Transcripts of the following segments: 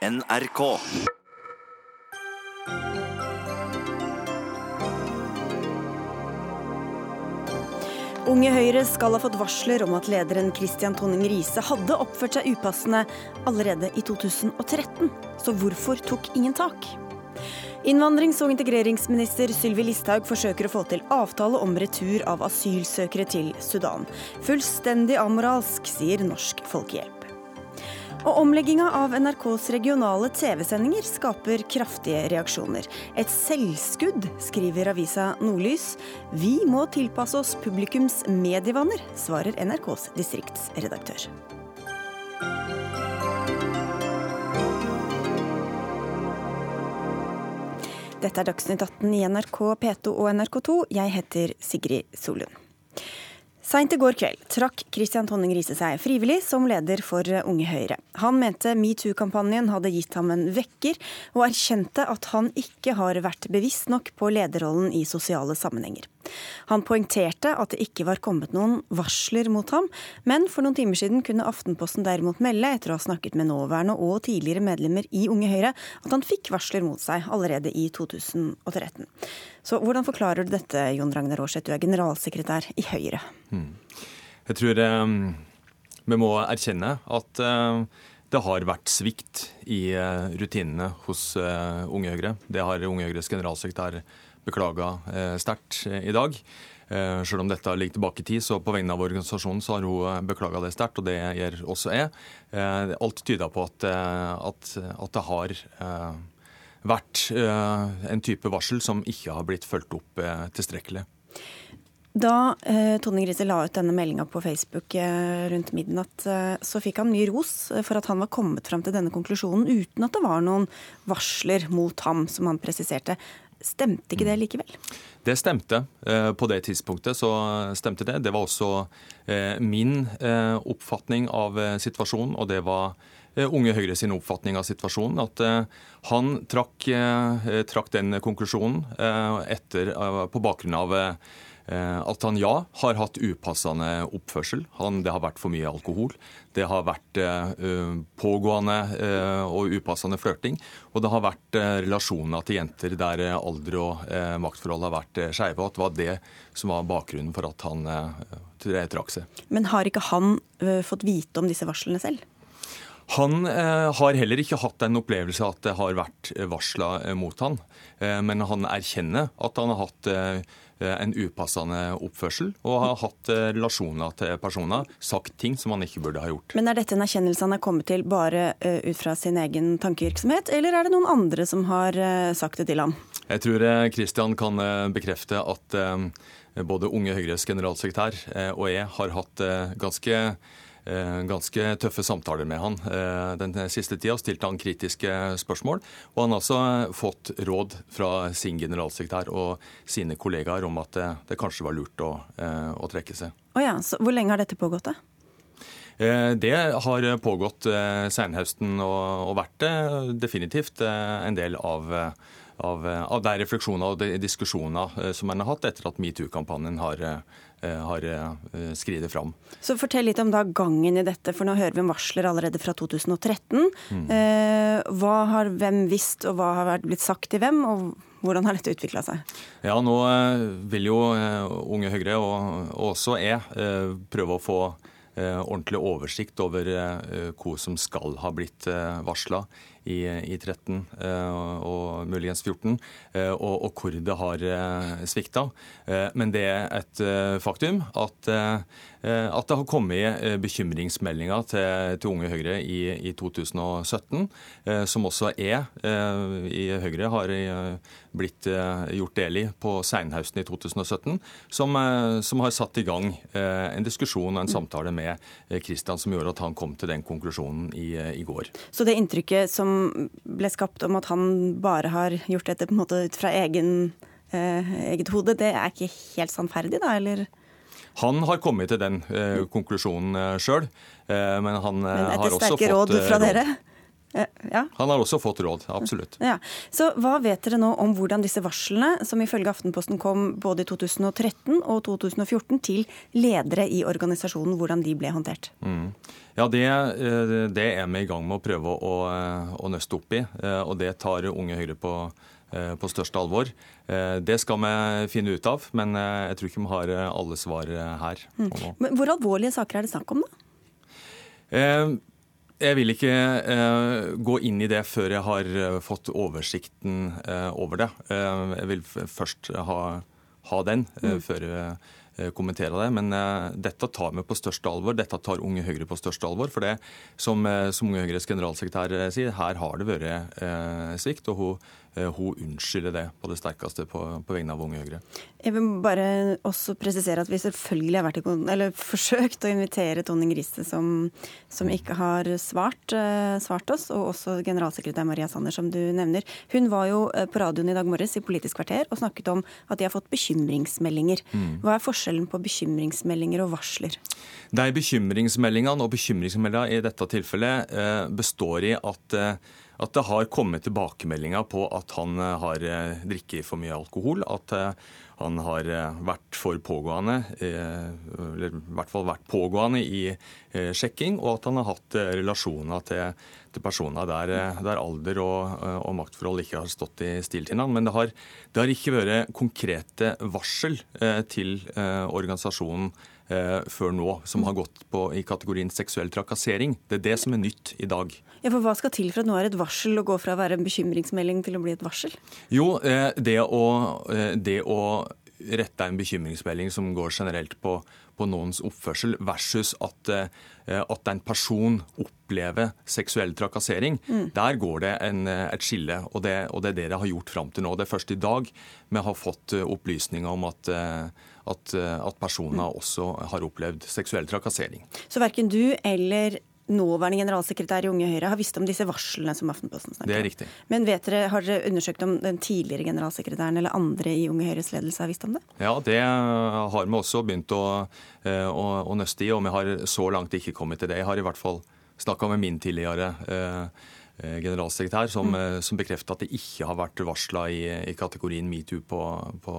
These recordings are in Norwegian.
NRK. Unge Høyre skal ha fått varsler om at lederen Christian Tonning Riise hadde oppført seg upassende allerede i 2013. Så hvorfor tok ingen tak? Innvandrings- og integreringsminister Sylvi Listhaug forsøker å få til avtale om retur av asylsøkere til Sudan. Fullstendig amoralsk, sier Norsk Folkehjelp. Og omlegginga av NRKs regionale TV-sendinger skaper kraftige reaksjoner. Et selvskudd, skriver avisa Nordlys. Vi må tilpasse oss publikums medievaner, svarer NRKs distriktsredaktør. Dette er Dagsnytt 18 i NRK P2 og NRK2. Jeg heter Sigrid Solund. Seint i går kveld trakk Christian Tonning Riise seg frivillig som leder for Unge Høyre. Han mente metoo-kampanjen hadde gitt ham en vekker, og erkjente at han ikke har vært bevisst nok på lederrollen i sosiale sammenhenger. Han poengterte at det ikke var kommet noen varsler mot ham, men for noen timer siden kunne Aftenposten derimot melde, etter å ha snakket med nåværende og tidligere medlemmer i Unge Høyre, at han fikk varsler mot seg allerede i 2013. Så hvordan forklarer du dette, Jon Ragnar Aarseth, du er generalsekretær i Høyre? Hmm. Jeg tror eh, vi må erkjenne at eh, det har vært svikt i eh, rutinene hos eh, Unge Høyre. Det har Unge Høyres generalsekretær beklaga eh, sterkt eh, i dag. Selv om dette ligger tilbake i tid, så på vegne av organisasjonen så har hun beklaga det sterkt, og det gjør også jeg. Alt tyder på at, at, at det har vært en type varsel som ikke har blitt fulgt opp tilstrekkelig. Da eh, Tone Grise la ut denne meldinga på Facebook eh, rundt midnatt, eh, så fikk han mye ros eh, for at han var kommet fram til denne konklusjonen uten at det var noen varsler mot ham, som han presiserte. Stemte ikke det likevel? Det stemte. Eh, på det tidspunktet så stemte det. Det var også eh, min oppfatning av situasjonen, og det var Unge Høyre sin oppfatning av situasjonen. At han trakk, trakk den konklusjonen etter, på bakgrunn av Eh, at han ja, har hatt upassende oppførsel. Han, det har vært for mye alkohol. Det har vært uh, pågående uh, og upassende flørting. Og det har vært uh, relasjoner til jenter der alder og maktforhold har vært skeive. Og at det var det som var bakgrunnen for at han trakk seg. Men har ikke han fått vite om disse varslene selv? Han har heller ikke hatt en opplevelse at det har vært varsla mot han. men han erkjenner at han har hatt Eh, en upassende oppførsel og har hatt eh, relasjoner til personer, sagt ting som han ikke burde ha gjort. Men Er dette en erkjennelse han er kommet til bare eh, ut fra sin egen tankevirksomhet, eller er det noen andre som har sagt det til ham? Jeg tror Kristian kan bekrefte at både Unge Høyres generalsekretær og jeg har hatt ganske Eh, ganske tøffe samtaler med han eh, den siste tida. Stilte han kritiske spørsmål. Og han har også fått råd fra sin generalsekretær og sine kollegaer om at det, det kanskje var lurt å, eh, å trekke seg. Oh ja, hvor lenge har dette pågått? da? Det har pågått senhøsten og vært definitivt en del av, av, av de refleksjoner og de diskusjoner som en har hatt etter at metoo-kampanjen har Eh, har eh, skridet fram. Så Fortell litt om da gangen i dette, for nå hører vi om varsler allerede fra 2013. Mm. Eh, hva har hvem visst, og hva har blitt sagt til hvem? og hvordan har dette utvikla seg? Ja, Nå vil jo Unge Høyre, og også jeg, prøve å få ordentlig oversikt over hva som skal ha blitt varsla i, i 13 og muligens 14, og, og hvor det har svikta. Men det er et faktum at Eh, at det har kommet eh, bekymringsmeldinger til, til Unge Høyre i, i 2017, eh, som også er i Høyre har blitt gjort del i på seinhausten i 2017, som, som, har satt i gang en diskusjon og en samtale med Kristian som gjorde at han kom til den konklusjonen i, i går. Så det inntrykket som ble skapt om at han bare har gjort dette på en måte ut fra egen, eh, eget hode, det er ikke helt sannferdig, da, eller? Han har kommet til den eh, konklusjonen eh, sjøl, eh, men han men har også fått råd fra dere? Ja. Han har også fått råd, absolutt. Ja. Så hva vet dere nå om hvordan disse varslene, som ifølge Aftenposten kom både i 2013 og 2014 til ledere i organisasjonen, hvordan de ble håndtert? Mm. Ja, det, det, er vi i gang med å prøve å, å nøste opp i. Og det tar Unge Høyre på Eh, på største alvor. Eh, det skal vi finne ut av, men eh, jeg tror ikke vi har alle svar her. Mm. Men hvor alvorlige saker er det snakk om, da? Jeg vil ikke gå inn i det før jeg har fått oversikten over det. Jeg vil først ha, ha den mm. før jeg kommenterer det. Men dette tar vi på største alvor. Dette tar Unge Høyre på største alvor. For det, som, som Unge Høyres generalsekretær sier, her har det vært svikt. og hun Eh, hun unnskylder det på det sterkeste på, på, vegne av Unge Høyre. Jeg vil bare også presisere at vi selvfølgelig har i, forsøkt å invitere Tone Grise, som, som, ikke har svart, svart, oss, og også generalsekretær Maria Sanner, som du nevner. Hun var jo eh, på radioen i dag morges i Politisk kvarter og snakket om at de har fått bekymringsmeldinger. Mm. Hva er forskjellen på bekymringsmeldinger og varsler? De bekymringsmeldingene og bekymringsmeldinga i dette tilfellet uh, består i at uh, at det har kommet tilbakemeldinger på at han eh, har eh, drikket for mye alkohol. At eh, han har vært for pågående, eller i hvert fall vært pågående i sjekking, og at han har hatt relasjoner til, til personer der, der alder og, og, maktforhold ikke har stått i stil til hverandre. Men det har, det har, ikke vært konkrete varsel til organisasjonen før nå, som har gått på, i kategorien seksuell trakassering. Det er det som er nytt i dag. Ja, for Hva skal til for at nå er et varsel å gå fra å være en bekymringsmelding til å bli et varsel? Jo, eh, det å, eh, det å rette en bekymringsmelding som går generelt på, på noens oppførsel, versus at, eh, at, en person opplever seksuell trakassering. Mm. Der går det en, et skille, og det, og det, er det det har gjort fram til nå. Det er først i dag vi har fått opplysninger om at, at, at personer mm. også har opplevd seksuell trakassering. Så verken du eller nåværende generalsekretær i Unge Høyre har visst om disse varslene som Aftenposten snakker om. Det er riktig. Men vet dere, har dere undersøkt om den tidligere generalsekretæren eller andre i Unge Høyres ledelse har visst om det? Ja, det har vi også begynt å, eh, å, å nøste i, og vi har så langt ikke kommet til det. Jeg har i hvert fall snakka med min tidligere eh, eh, generalsekretær, som, mm. som bekrefter at det ikke har vært varsla i, i kategorien metoo på, på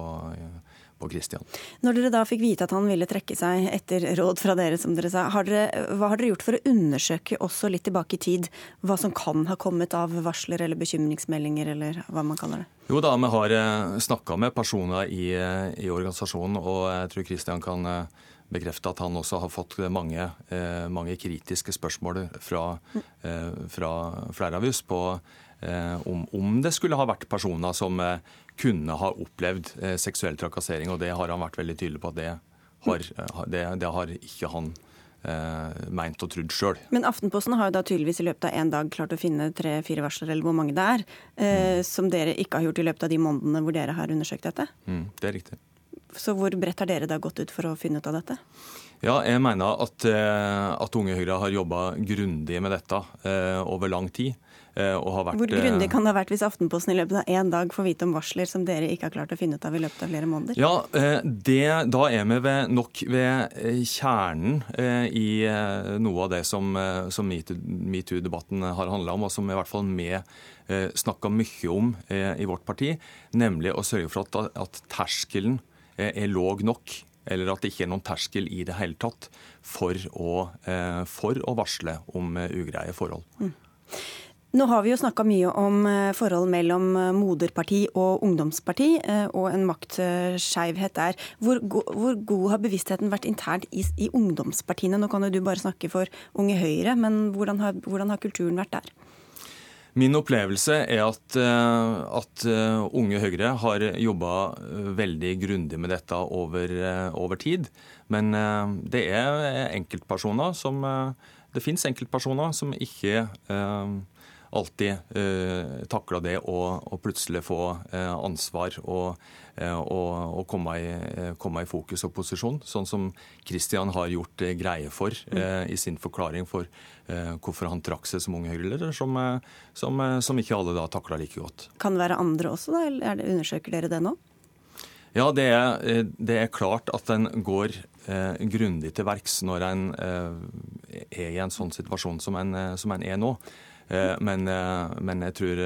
på Christian. Når dere da fikk vite at han ville trekke seg etter råd fra dere, som dere sa, har dere, hva har dere gjort for å undersøke også litt tilbake i tid hva som kan ha kommet av varsler eller bekymringsmeldinger, eller hva man kaller det? Jo da, vi har eh, snakka med personer i, eh, i, organisasjonen, og jeg tror Christian kan eh, bekrefte at han også har fått mange, mange kritiske spørsmål fra, fra flere av oss på om, om, det skulle ha vært personer som kunne ha opplevd eh, seksuell trakassering. Og det har han vært veldig tydelig på at det har, eh, det, det har ikke han eh, meint og trodd sjøl. Men Aftenposten har jo da tydeligvis i løpet av én dag klart å finne tre-fire varsler, eller hvor mange det er, eh, mm. som dere ikke har gjort i løpet av de månedene hvor dere har undersøkt dette? Mm, det er riktig. Så hvor bredt har dere da gått ut for å finne ut av dette? Ja, jeg mener at, eh, at Unge Høyre har jobba grundig med dette eh, over lang tid. Eh, vært, Hvor grundig kan det ha vært hvis Aftenposten i løpet av én dag får vite om varsler som dere ikke har klart å finne ut av i løpet av flere måneder? Ja, det, Da er vi ved, nok ved kjernen i noe av det som, som metoo-debatten har handla om, og som i hvert fall vi snakka mye om i vårt parti, nemlig å sørge for at, at terskelen er låg nok eller at det ikke er noen terskel i det hele tatt for å, for å varsle om ugreie forhold. Mm. Nå har vi jo snakka mye om eh, forhold mellom eh, moderparti og ungdomsparti, eh, og en maktskeivhet der. Hvor, hvor, god har bevisstheten vært internt i, i, ungdomspartiene? Nå kan jo du bare snakke for Unge Høyre, men hvordan har, hvordan har kulturen vært der? Min opplevelse er at, at Unge Høyre har jobba veldig grundig med dette over, over, tid. Men det er enkeltpersoner som Det fins enkeltpersoner som ikke alltid eh, takla det å, plutselig få eh, ansvar og, eh, og, og komme, i, eh, komme, i, fokus og posisjon, sånn som Kristian har gjort eh, greie for eh, i sin forklaring for hvorfor han trakk seg som ung Høyre-leder, som, som, som, ikke alle da takla like godt. Kan det være andre også, da? Eller undersøker dere det nå? Ja, det er, det er klart at en går eh, grundig til verks når en eh, er i en sånn situasjon som en, som en er nå. Men, men, jeg tror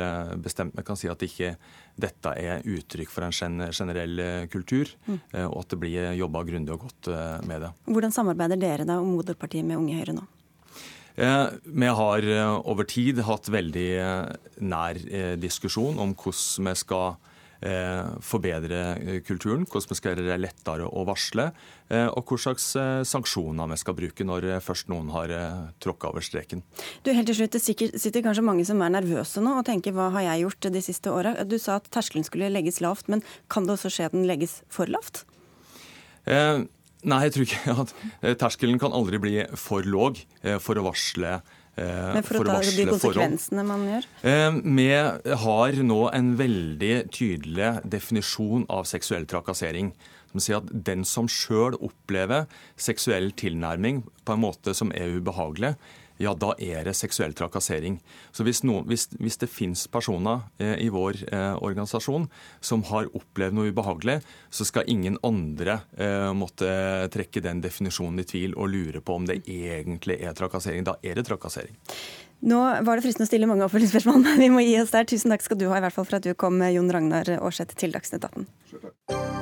bestemt vi kan si at ikke dette er uttrykk for en generell kultur, mm. og at det blir jobba grundig og godt med det. Hvordan samarbeider dere da om moderpartiet med Unge Høyre nå? Vi har over tid hatt veldig nær diskusjon om hvordan vi skal Eh, forbedre eh, kulturen, hvordan vi skal gjøre det lettere å varsle, eh, og hva slags sanksjoner vi skal bruke når først noen har tråkka over streken. Du, helt til slutt, Det sitter kanskje mange som er nervøse nå og tenker hva har jeg gjort de siste åra? Du sa at terskelen skulle legges lavt, men kan det også skje at den legges for lavt? Eh, nei, jeg tror ikke at terskelen kan aldri bli for låg for å varsle Eh, Men for, for å ta de konsekvensene forhold. man gjør? Eh, vi har nå en veldig tydelig definisjon av seksuell trakassering. Som sier at den som sjøl opplever seksuell tilnærming på en måte som er ubehagelig, ja, da er det seksuell trakassering. Så hvis, noen, hvis, hvis det finnes personer eh, i vår eh, organisasjon som har opplevd noe ubehagelig, så skal ingen andre eh, måtte trekke den definisjonen i tvil og lure på om det egentlig er trakassering. Da er det trakassering. Nå var det fristende å stille mange oppfølgingsspørsmål, men vi må gi oss der. Tusen takk skal du ha i hvert fall for at du kom, Jon Ragnar Aarseth, til Dagsnytt 18.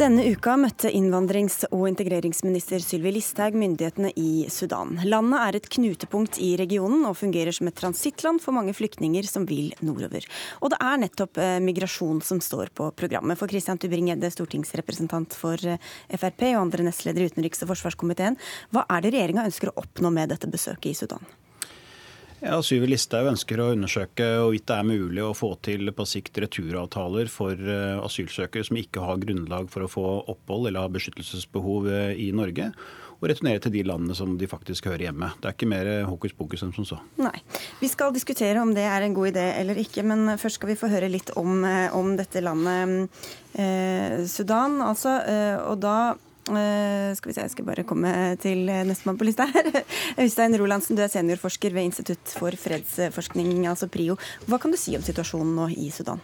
Denne uka møtte innvandrings- og integreringsminister Sylvi Listhaug myndighetene i Sudan. Landet er et knutepunkt i regionen og fungerer som et transittland for mange flyktninger som vil nordover. Og det er nettopp eh, migrasjon som står på programmet. For Christian Tubring-Gjedde, stortingsrepresentant for eh, Frp og andre nestleder i utenriks- og forsvarskomiteen, hva er det regjeringa ønsker å oppnå med dette besøket i Sudan? Ja, Syvi Listhaug ønsker å undersøke hvorvidt det er mulig å få til på sikt returavtaler for eh, asylsøkere som ikke har grunnlag for å få opphold eller har beskyttelsesbehov eh, i Norge og returnere til de landene som de faktisk hører hjemme. Det er ikke mer hokus pokus enn som så. Nei. Vi skal diskutere om det er en god idé eller ikke, men først skal vi få høre litt om, eh, om dette landet, eh, Sudan. Altså, eh, og da Uh, skal vi se, Jeg skal bare komme til nestemann på lista her. Øystein Rolandsen, du er seniorforsker ved Institutt for fredsforskning, altså PRIO. Hva kan du si om situasjonen nå i Sudan?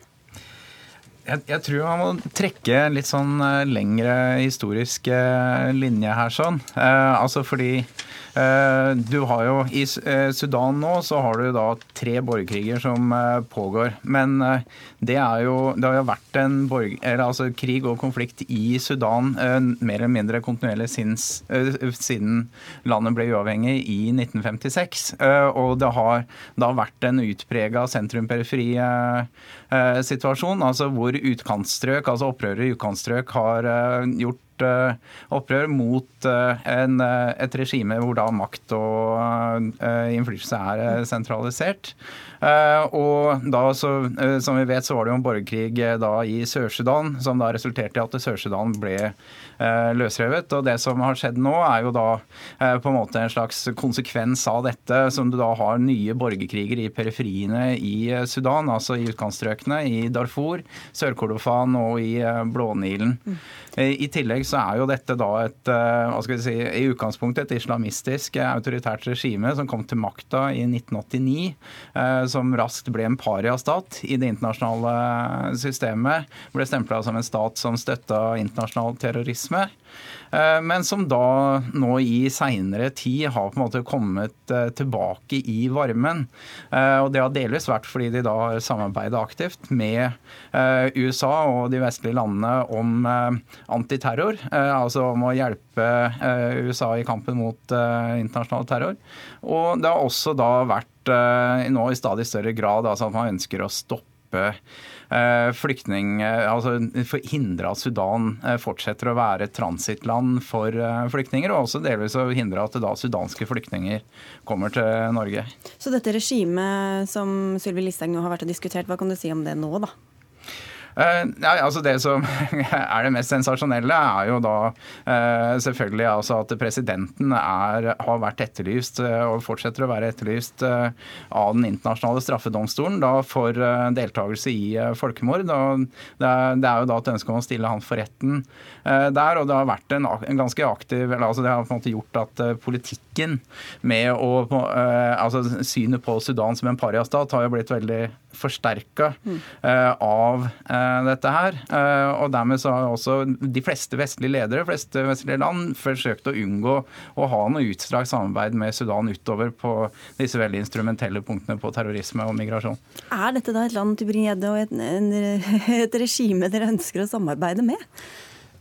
Jeg, jeg, tror man må trekke litt sånn eh, lengre historisk eh, linje her. sånn. Eh, altså fordi Eh, du har jo I eh, Sudan nå så har du da tre borgerkriger som eh, pågår. Men det, jo, det har jo vært en borg, altså krig og konflikt i Sudan mer eller mindre kontinuerlig siden, landet ble uavhengig i 1956. Og det har, da vært en utprega sentrum-periferi situasjon, altså hvor utkantstrøk, altså opprørere i utkantstrøk har gjort Eh, opprør mot eh, en, eh, et regime hvor da makt og innflytelse er sentralisert. Og da, så, som vi vet, så var det jo en borgerkrig da i Sør-Sudan, som da resulterte i at Sør-Sudan ble løsrevet. Og det som har skjedd nå, er jo da på en måte en slags konsekvens av dette, som du da har nye borgerkriger i periferiene i Sudan, altså i utkantstrøkene, i Darfur, Sør-Kordofan og i Blånilen. Mm. I tillegg så er jo dette da et eh, hva skal vi si, i utgangspunktet et islamistisk eh, autoritært regime som kom til makta i 1989, eh, som raskt ble en pariastat i det internasjonale systemet. Ble stempla som en stat som støtta internasjonal terrorisme. Eh, men som da nå i seinere tid har på en måte kommet eh, tilbake i varmen. Eh, og det har delvis vært fordi de da har samarbeidet aktivt med USA og de vestlige landene om antiterror. Altså om å hjelpe USA i kampen mot internasjonal terror. Og det har også da vært nå i stadig større grad altså at man ønsker å stoppe flyktning, eh, altså hindre at Sudan eh, fortsetter å være et transittland for flyktninger, og også delvis å hindre at da sudanske flyktninger kommer til Norge. Så dette regimet som Sylvi Listhaug nå har vært og diskutert, hva kan du si om det nå, da? Ja, altså Det som er det mest sensasjonelle, er jo da uh, selvfølgelig altså at presidenten er, har vært etterlyst uh, og fortsetter å være etterlyst av den internasjonale straffedomstolen da, for deltakelse i folkemord. Det er, det, er, jo da et ønske om å stille han for retten der. Og det har vært en, en ganske aktiv eller altså Det har på en måte gjort at politikken med å altså Synet på Sudan som en pariastat har jo blitt veldig forsterka mm. av dette her. Og dermed så har også de fleste vestlige ledere, fleste vestlige land, forsøkt å unngå å ha noe utstrakt samarbeid med Sudan utover på disse veldig instrumentelle punktene på terrorisme og migrasjon. Er dette da et land til Brinjedde og et, en, et regime dere ønsker å samarbeide med?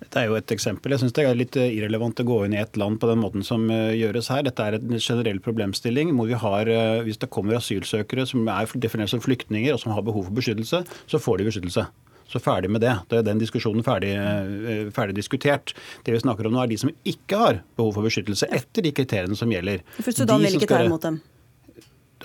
Det er jo et eksempel. Jeg synes det er litt irrelevant å gå inn i et land på den måten som gjøres her. Dette er en generell problemstilling hvor vi har, hvis det kommer asylsøkere som er definert som flyktninger og som har behov for beskyttelse, så får de beskyttelse. Så ferdig med det. Da er den diskusjonen ferdig, ferdig, diskutert. Det vi snakker om nå er de som ikke har behov for beskyttelse etter de kriteriene som gjelder. For Sudan vil ikke ta imot dem?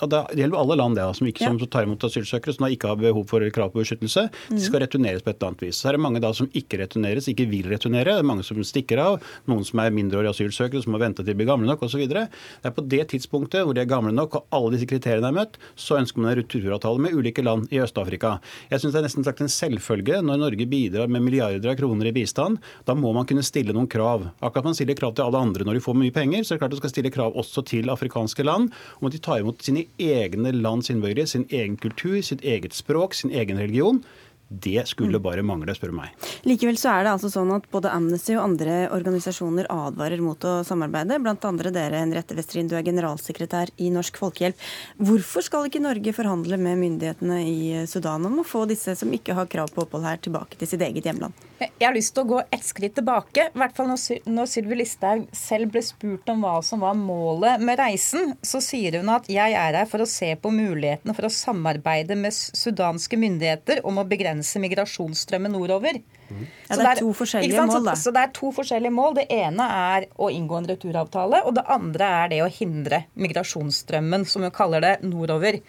Det gjelder alle land det, som, ikke, som tar imot asylsøkere som da ikke har behov for krav på beskyttelse. De skal returneres på et eller annet vis. Så er det mange da som ikke returneres, ikke vil returnere. Det er mange som stikker av. Noen som er mindreårige asylsøkere som må vente til de blir gamle nok osv. Det er på det tidspunktet hvor de er gamle nok og alle disse kriteriene er møtt, så ønsker man en returavtale med ulike land i Øst-Afrika. Jeg syns det er nesten sagt en selvfølge når Norge bidrar med milliarder av kroner i bistand. Da må man kunne stille noen krav. Akkurat man stiller krav til alle andre når de får mye penger, så er det klart du skal stille krav også til afrikanske land om at de tar imot sine egne lands innbyggere, sin egen kultur, sitt eget språk, sin egen religion. Det skulle mm. bare mangle, spør du meg. Likevel så er det altså sånn at både Amnesty og andre organisasjoner advarer mot å samarbeide. Andre dere, Henriette Westrin, du er generalsekretær i Norsk Folkehjelp. Hvorfor skal ikke Norge forhandle med myndighetene i Sudan om å få disse som ikke har krav på opphold her, tilbake til sitt eget hjemland? Jeg har lyst til å gå ett skritt tilbake. I hvert fall når Sylvi Listhaug selv ble spurt om hva som var målet med reisen, så sier hun at jeg er her for å se på mulighetene for å samarbeide med sudanske myndigheter om å begrense migrasjonsstrømmen nordover. Mm. Ja, det er to forskjellige mål, da. Så, så, det er to forskjellige mål. Det ene er å inngå en returavtale, og det andre er det å hindre migrasjonsstrømmen, som hun kaller det, nordover.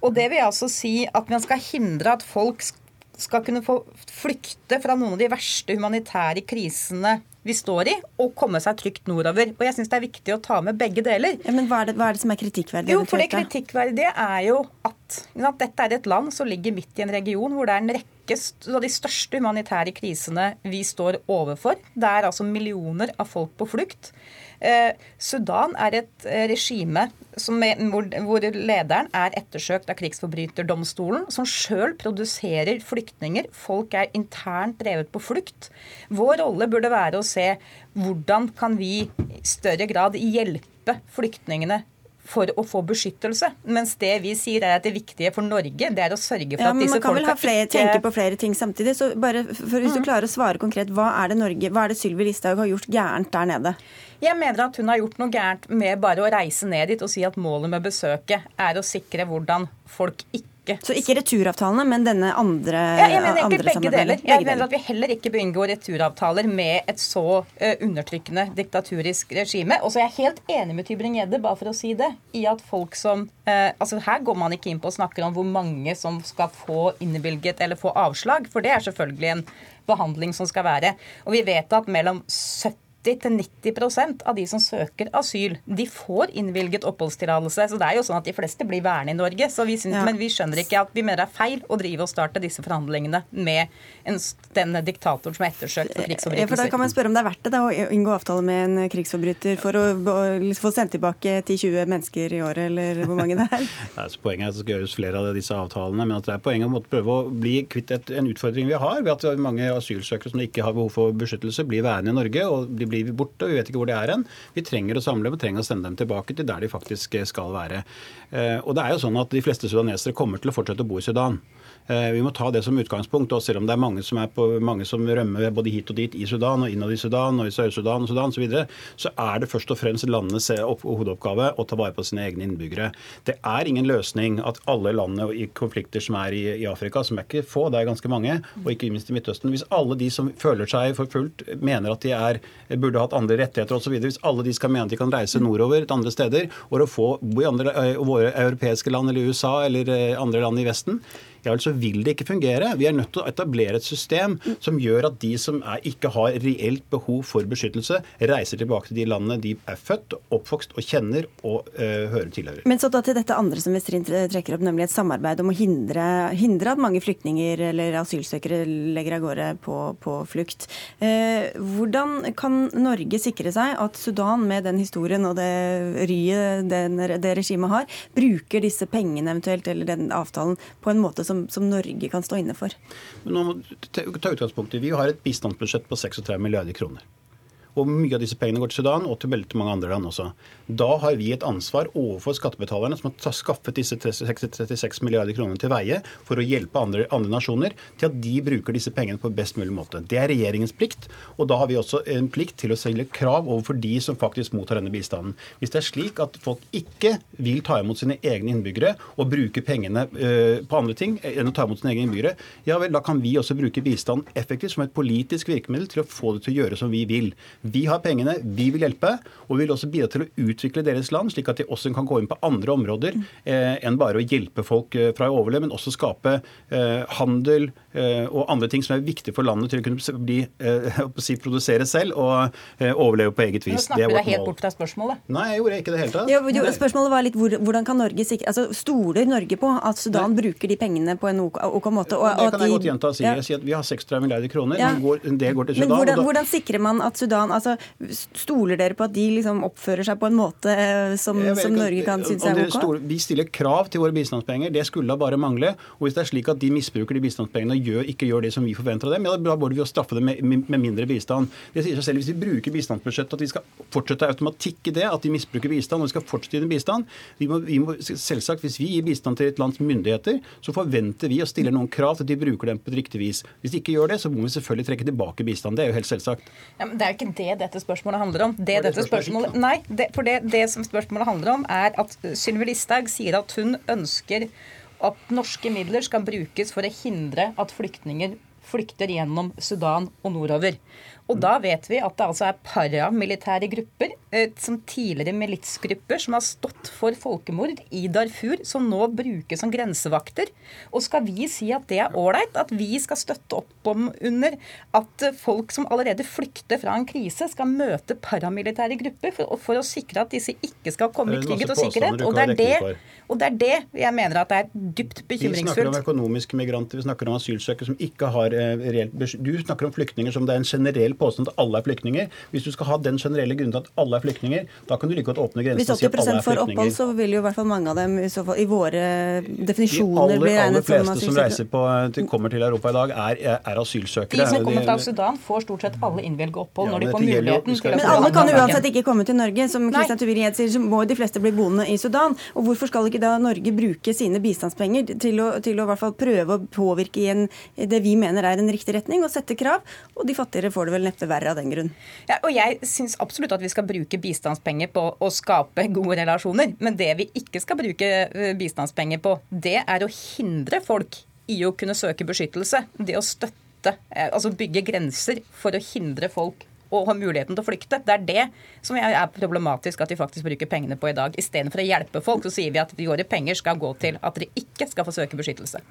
Og det vil altså si at man skal hindre at folk skal kunne få flykte fra noen av de verste humanitære krisene vi står i, og komme seg trygt nordover. Og jeg syns det er viktig å ta med begge deler. Ja, men hva er, det, hva er, det, som er kritikkverdig? Jo, for det kritikkverdige er jo at, at dette er et land som ligger midt i en region hvor det er en rekke av de største humanitære krisene vi står overfor. Det er altså millioner av folk på flukt. Eh, Sudan er et eh, regime er, hvor, hvor, lederen er ettersøkt av krigsforbryterdomstolen, som sjøl produserer flyktninger. Folk er internt drevet på flukt. Vår rolle burde være å se hvordan kan vi i større grad hjelpe flyktningene for å få beskyttelse. Mens det vi sier er at det viktige for Norge, det er å sørge for ja, at disse folka Man kan vel ha flere, ikke... tenke på flere ting samtidig. så bare for Hvis du mm. klarer å svare konkret, hva er det Norge, hva er det Sylvi Listhaug har gjort gærent der nede? Jeg mener at hun har gjort noe gærent med bare å reise ned dit og si at målet med besøket er å sikre hvordan folk ikke så ikke returavtalene, men denne andre ja, Jeg mener egentlig begge deler. Jeg mener at vi heller ikke bør inngå returavtaler med et så uh, undertrykkende diktaturisk regime. Og så er jeg helt enig med Tybring-Gjedde, bare for å si det, i at folk som uh, altså Her går man ikke inn på og snakker om hvor mange som skal få innvilget eller få avslag, for det er selvfølgelig en behandling som skal være. Og vi vet at mellom 70 80-90% av de som søker asyl, de får innvilget oppholdstillatelse. Så det er jo sånn at de fleste blir værende i Norge. Vi synes, ja. Men vi skjønner ikke at vi mener det er feil å drive og starte disse forhandlingene med en, den diktatoren som er ettersøkt for krigsforbrytelser. Ja, for da kan man spørre om det er verdt det da, å inngå avtale med en krigsforbryter for å, å få sendt tilbake 10-20 mennesker i året, eller hvor mange det er? Nei, poenget er at det skal gjøres flere av disse avtalene, men at det er poenget å prøve å bli kvitt et, en utfordring vi har ved at mange asylsøkere som ikke har behov for beskyttelse, blir værende i Norge. og blir blir borte, vi vet ikke hvor de er hen. Vi trenger å samle dem vi trenger å sende dem tilbake til der de faktisk skal være. Eh, og det er jo sånn at De fleste sudanesere kommer til å fortsette å bo i Sudan. Eh, vi må ta det som utgangspunkt. og Selv om det er mange som, er på, mange som rømmer både hit og dit i Sudan og innad i Sudan og i Sør-Sudan og Sudan osv., så, videre, så er det først og fremst landenes hovedoppgave å ta vare på sine egne innbyggere. Det er ingen løsning at alle landene i konflikter som er i, i Afrika, som er ikke få, det er ganske mange, og ikke minst i Midtøsten Hvis alle de som føler seg forfulgt, mener at de er, burde hatt andre rettigheter osv., hvis alle de skal mene at de kan reise nordover til andre steder og få bo i andre, eh, våre europeiske land eller USA eller eh, andre land i Vesten, ja så vil det ikke fungere. Vi er nødt til å etablere et system som gjør at de som er, ikke har reelt behov for beskyttelse, reiser tilbake til de landene de er født, oppvokst og kjenner og uh, hører tilhører. Men så da til dette andre som Westrin trekker opp, nemlig et samarbeid om å hindre, hindre at mange flyktninger eller asylsøkere legger av gårde på, på flukt. Uh, hvordan kan Norge sikre seg at Sudan, med den historien og det ryet det regimet har, bruker disse pengene eventuelt eller den avtalen på en måte som som, som Norge kan stå inne for? Men Nå må ta utgangspunktet. Vi har et bistandsbudsjett på 36 milliarder kroner. Og mye av disse pengene går til Sudan og til veldig mange andre land også. Da har vi et ansvar overfor skattebetalerne som har skaffet disse 36 milliarder kroner til veie for å hjelpe andre, andre, nasjoner til at de bruker disse pengene på best mulig måte. Det er regjeringens plikt, og da har vi også en plikt til å stille krav overfor de som faktisk mottar denne bistanden. Hvis det er slik at folk ikke vil ta imot sine egne innbyggere og bruke pengene øh, på andre ting enn å ta imot sine egne innbyggere, ja vel, da kan vi også bruke bistand effektivt som et politisk virkemiddel til å få det til å gjøre som vi vil. Vi har pengene, vi vil hjelpe, og vi vil også bidra til å utvikle deres land, slik at de også kan gå inn på andre områder eh, enn bare å hjelpe folk eh, fra å overleve, men også skape eh, handel eh, og andre ting som er viktige for landet til å kunne bli, eh, si, produsere selv og eh, overleve på eget vis. Nå snakker du deg helt bort fra spørsmålet. Nei, jeg gjorde ikke det hele tatt. Jo, jo, spørsmålet var litt hvordan kan Norge sikre altså Stoler Norge på at Sudan Nei. bruker de pengene på en OK, OK måte? Og, det kan jeg godt gjenta og si. Ja. Jeg sier at Vi har 36 milliarder kroner, ja. men går, det går til Sudan. Men hvordan, hvordan sikrer man at Sudan altså, Stoler dere på at de liksom oppfører seg på en måte eh, som, som Norge kan synes er OK? Vi stiller krav til våre bistandspenger. Det skulle da bare mangle. Og hvis det er slik at de misbruker de bistandspengene og gjør, ikke gjør det som vi forventer av dem, ja, da burde vi jo straffe dem med, med, mindre bistand. Det sier seg selv Hvis vi bruker bistandsbudsjettet, at vi skal fortsette automatikk i det, at de misbruker bistand, og vi skal fortsette i bistand vi må, vi må, selvsagt, Hvis vi gir bistand til et lands myndigheter, så forventer vi og stiller noen krav til at de bruker dem på et riktig vis. Hvis de ikke gjør det, så må vi selvfølgelig trekke tilbake bistand. Det er jo helt selvsagt. Ja, men det er jo ikke det dette spørsmålet handler om. Det, dette spørsmålet, nei, det, for det, det som spørsmålet handler om, er at Sylvi Listhaug sier at hun ønsker at norske midler skal brukes for å hindre at flyktninger flykter gjennom Sudan og nordover. Og da vet vi at det altså er paramilitære grupper, eh, som tidligere militsgrupper, som har stått for folkemord i Darfur, som nå brukes som grensevakter. Og skal vi si at det er ålreit? At vi skal støtte opp om under at folk som allerede flykter fra en krise, skal møte paramilitære grupper for, for å sikre at disse ikke skal komme i trygghet og sikkerhet? Og det, er det, og det er det jeg mener at det er dypt bekymringsfullt. Vi snakker om økonomiske migranter, vi snakker om asylsøkere som ikke har eh, reelt Du snakker om flyktninger som det er en generell påstand at alle er flyktninger. Hvis du skal ha den generelle grunnen til at alle er flyktninger, da kan du like godt åpne grensen og si at alle er flyktninger. Hvis 80 får opphold, så vil jo i hvert fall mange av dem i, fall, i våre definisjoner bli regnet som asylsøkere. De aller fleste som reiser på, til, kommer til Europa i dag, er, er asylsøkere. De som kommer fra Sudan, får stort sett alle innvilget opphold ja, når de får muligheten til å Men alle kan uansett ikke komme til Norge. Som Kristian Tubiri-Gjedde sier, så må de fleste bli boende i Sudan. Og hvorfor skal ikke da Norge bruke sine bistandspenger til å, til å i hvert fall prøve å påvirke i en, det vi mener er en riktig retning, og sette krav? Og de fattigere får det vel neppe verre av den grunn. Ja, og Jeg syns absolutt at vi skal bruke bistandspenger på å skape gode relasjoner. Men det vi ikke skal bruke eh, bistandspenger på, det er å hindre folk i å kunne søke beskyttelse. Det å støtte, eh, altså bygge grenser for å hindre folk og har muligheten til å flykte. Det er det som er problematisk at vi faktisk bruker pengene på i dag. Istedenfor å hjelpe folk, så sier vi at våre penger skal gå til at dere ikke skal få søke beskyttelse.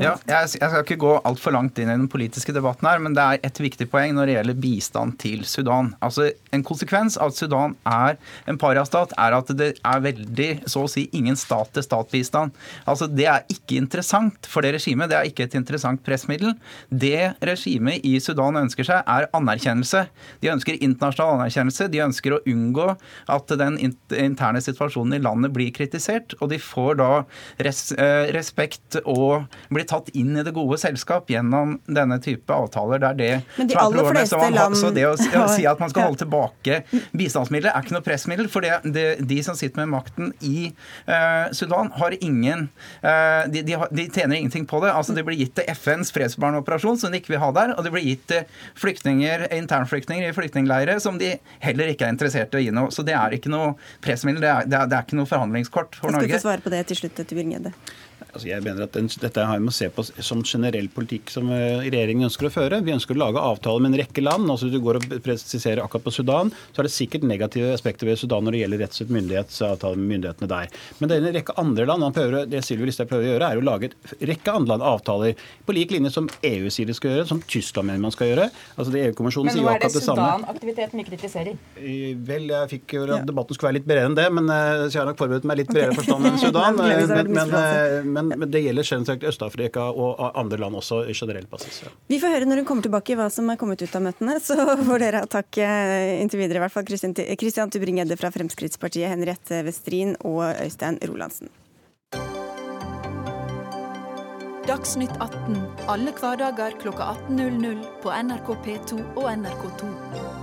Ja, jeg, skal ikke gå altfor langt inn i den politiske debatten her, men det er et viktig poeng når det gjelder bistand til Sudan. Altså, En konsekvens av at Sudan er en pariastat, er at det er veldig, så å si, ingen stat-til-stat-bistand. Altså, Det er ikke interessant for det regimet. Det er ikke et interessant pressmiddel. Det regimet i Sudan ønsker seg, er anerkjennelse. De ønsker internasjonal anerkjennelse. De ønsker å unngå at den interne situasjonen i landet blir kritisert. Og de får da res eh, respekt og blir tatt inn i det gode selskap gjennom denne type avtaler. Det er det Men de aller fleste land Så det å, å, si at man skal holde tilbake bistandsmidler, er ikke noe pressmiddel. For det, det, de som sitter med makten i uh, Sudan, har ingen uh, de, de, de, tjener ingenting på det. Altså Det blir gitt til FNs fredsbarnoperasjon, som de ikke vil ha der. Og det blir gitt til flyktninger, internflyktninger kvoteflyktninger i flyktningleirer som de heller ikke er interessert i å gi noe. Så det er ikke noe pressmiddel, det er, det det er ikke noe forhandlingskort for Norge. Jeg skal få svare på det til slutt, Bjørn Altså jeg mener at den, Dette har vi må se på som generell politikk som eh, regjeringen ønsker å føre. Vi ønsker å lage avtaler med en rekke land. altså Hvis du går og presiserer akkurat på Sudan, så er det sikkert negative aspekter ved Sudan når det gjelder retts- og myndighetsavtaler med myndighetene der. Men det er en rekke andre land. Prøver, det Sylvi Listhaug prøver å gjøre, er å lage et rekke andre land avtaler på lik linje som EU sier de skal gjøre, som Tyskland mener man skal gjøre. Altså det EU-kommisjonen sier jo akkurat det samme. Men nå er det Sudan-aktiviteten vi kritiserer. Vel, jeg fikk jo at debatten skulle være litt bredere enn det, men eh, så jeg har nok forberedt meg litt bredere forstand enn Sudan. men, men, men men, men det gjelder generelt Øst-Afrika og andre land også i generell basis. Ja. Vi får høre når hun kommer tilbake hva som er kommet ut av møtene. Så får dere ha takk eh, inntil videre, i hvert fall Christian Tubring-Gjedde fra Fremskrittspartiet, Henriette Westrin og Øystein Rolandsen. Dagsnytt 18 alle hverdager kl 18.00 på NRK P2 og NRK2.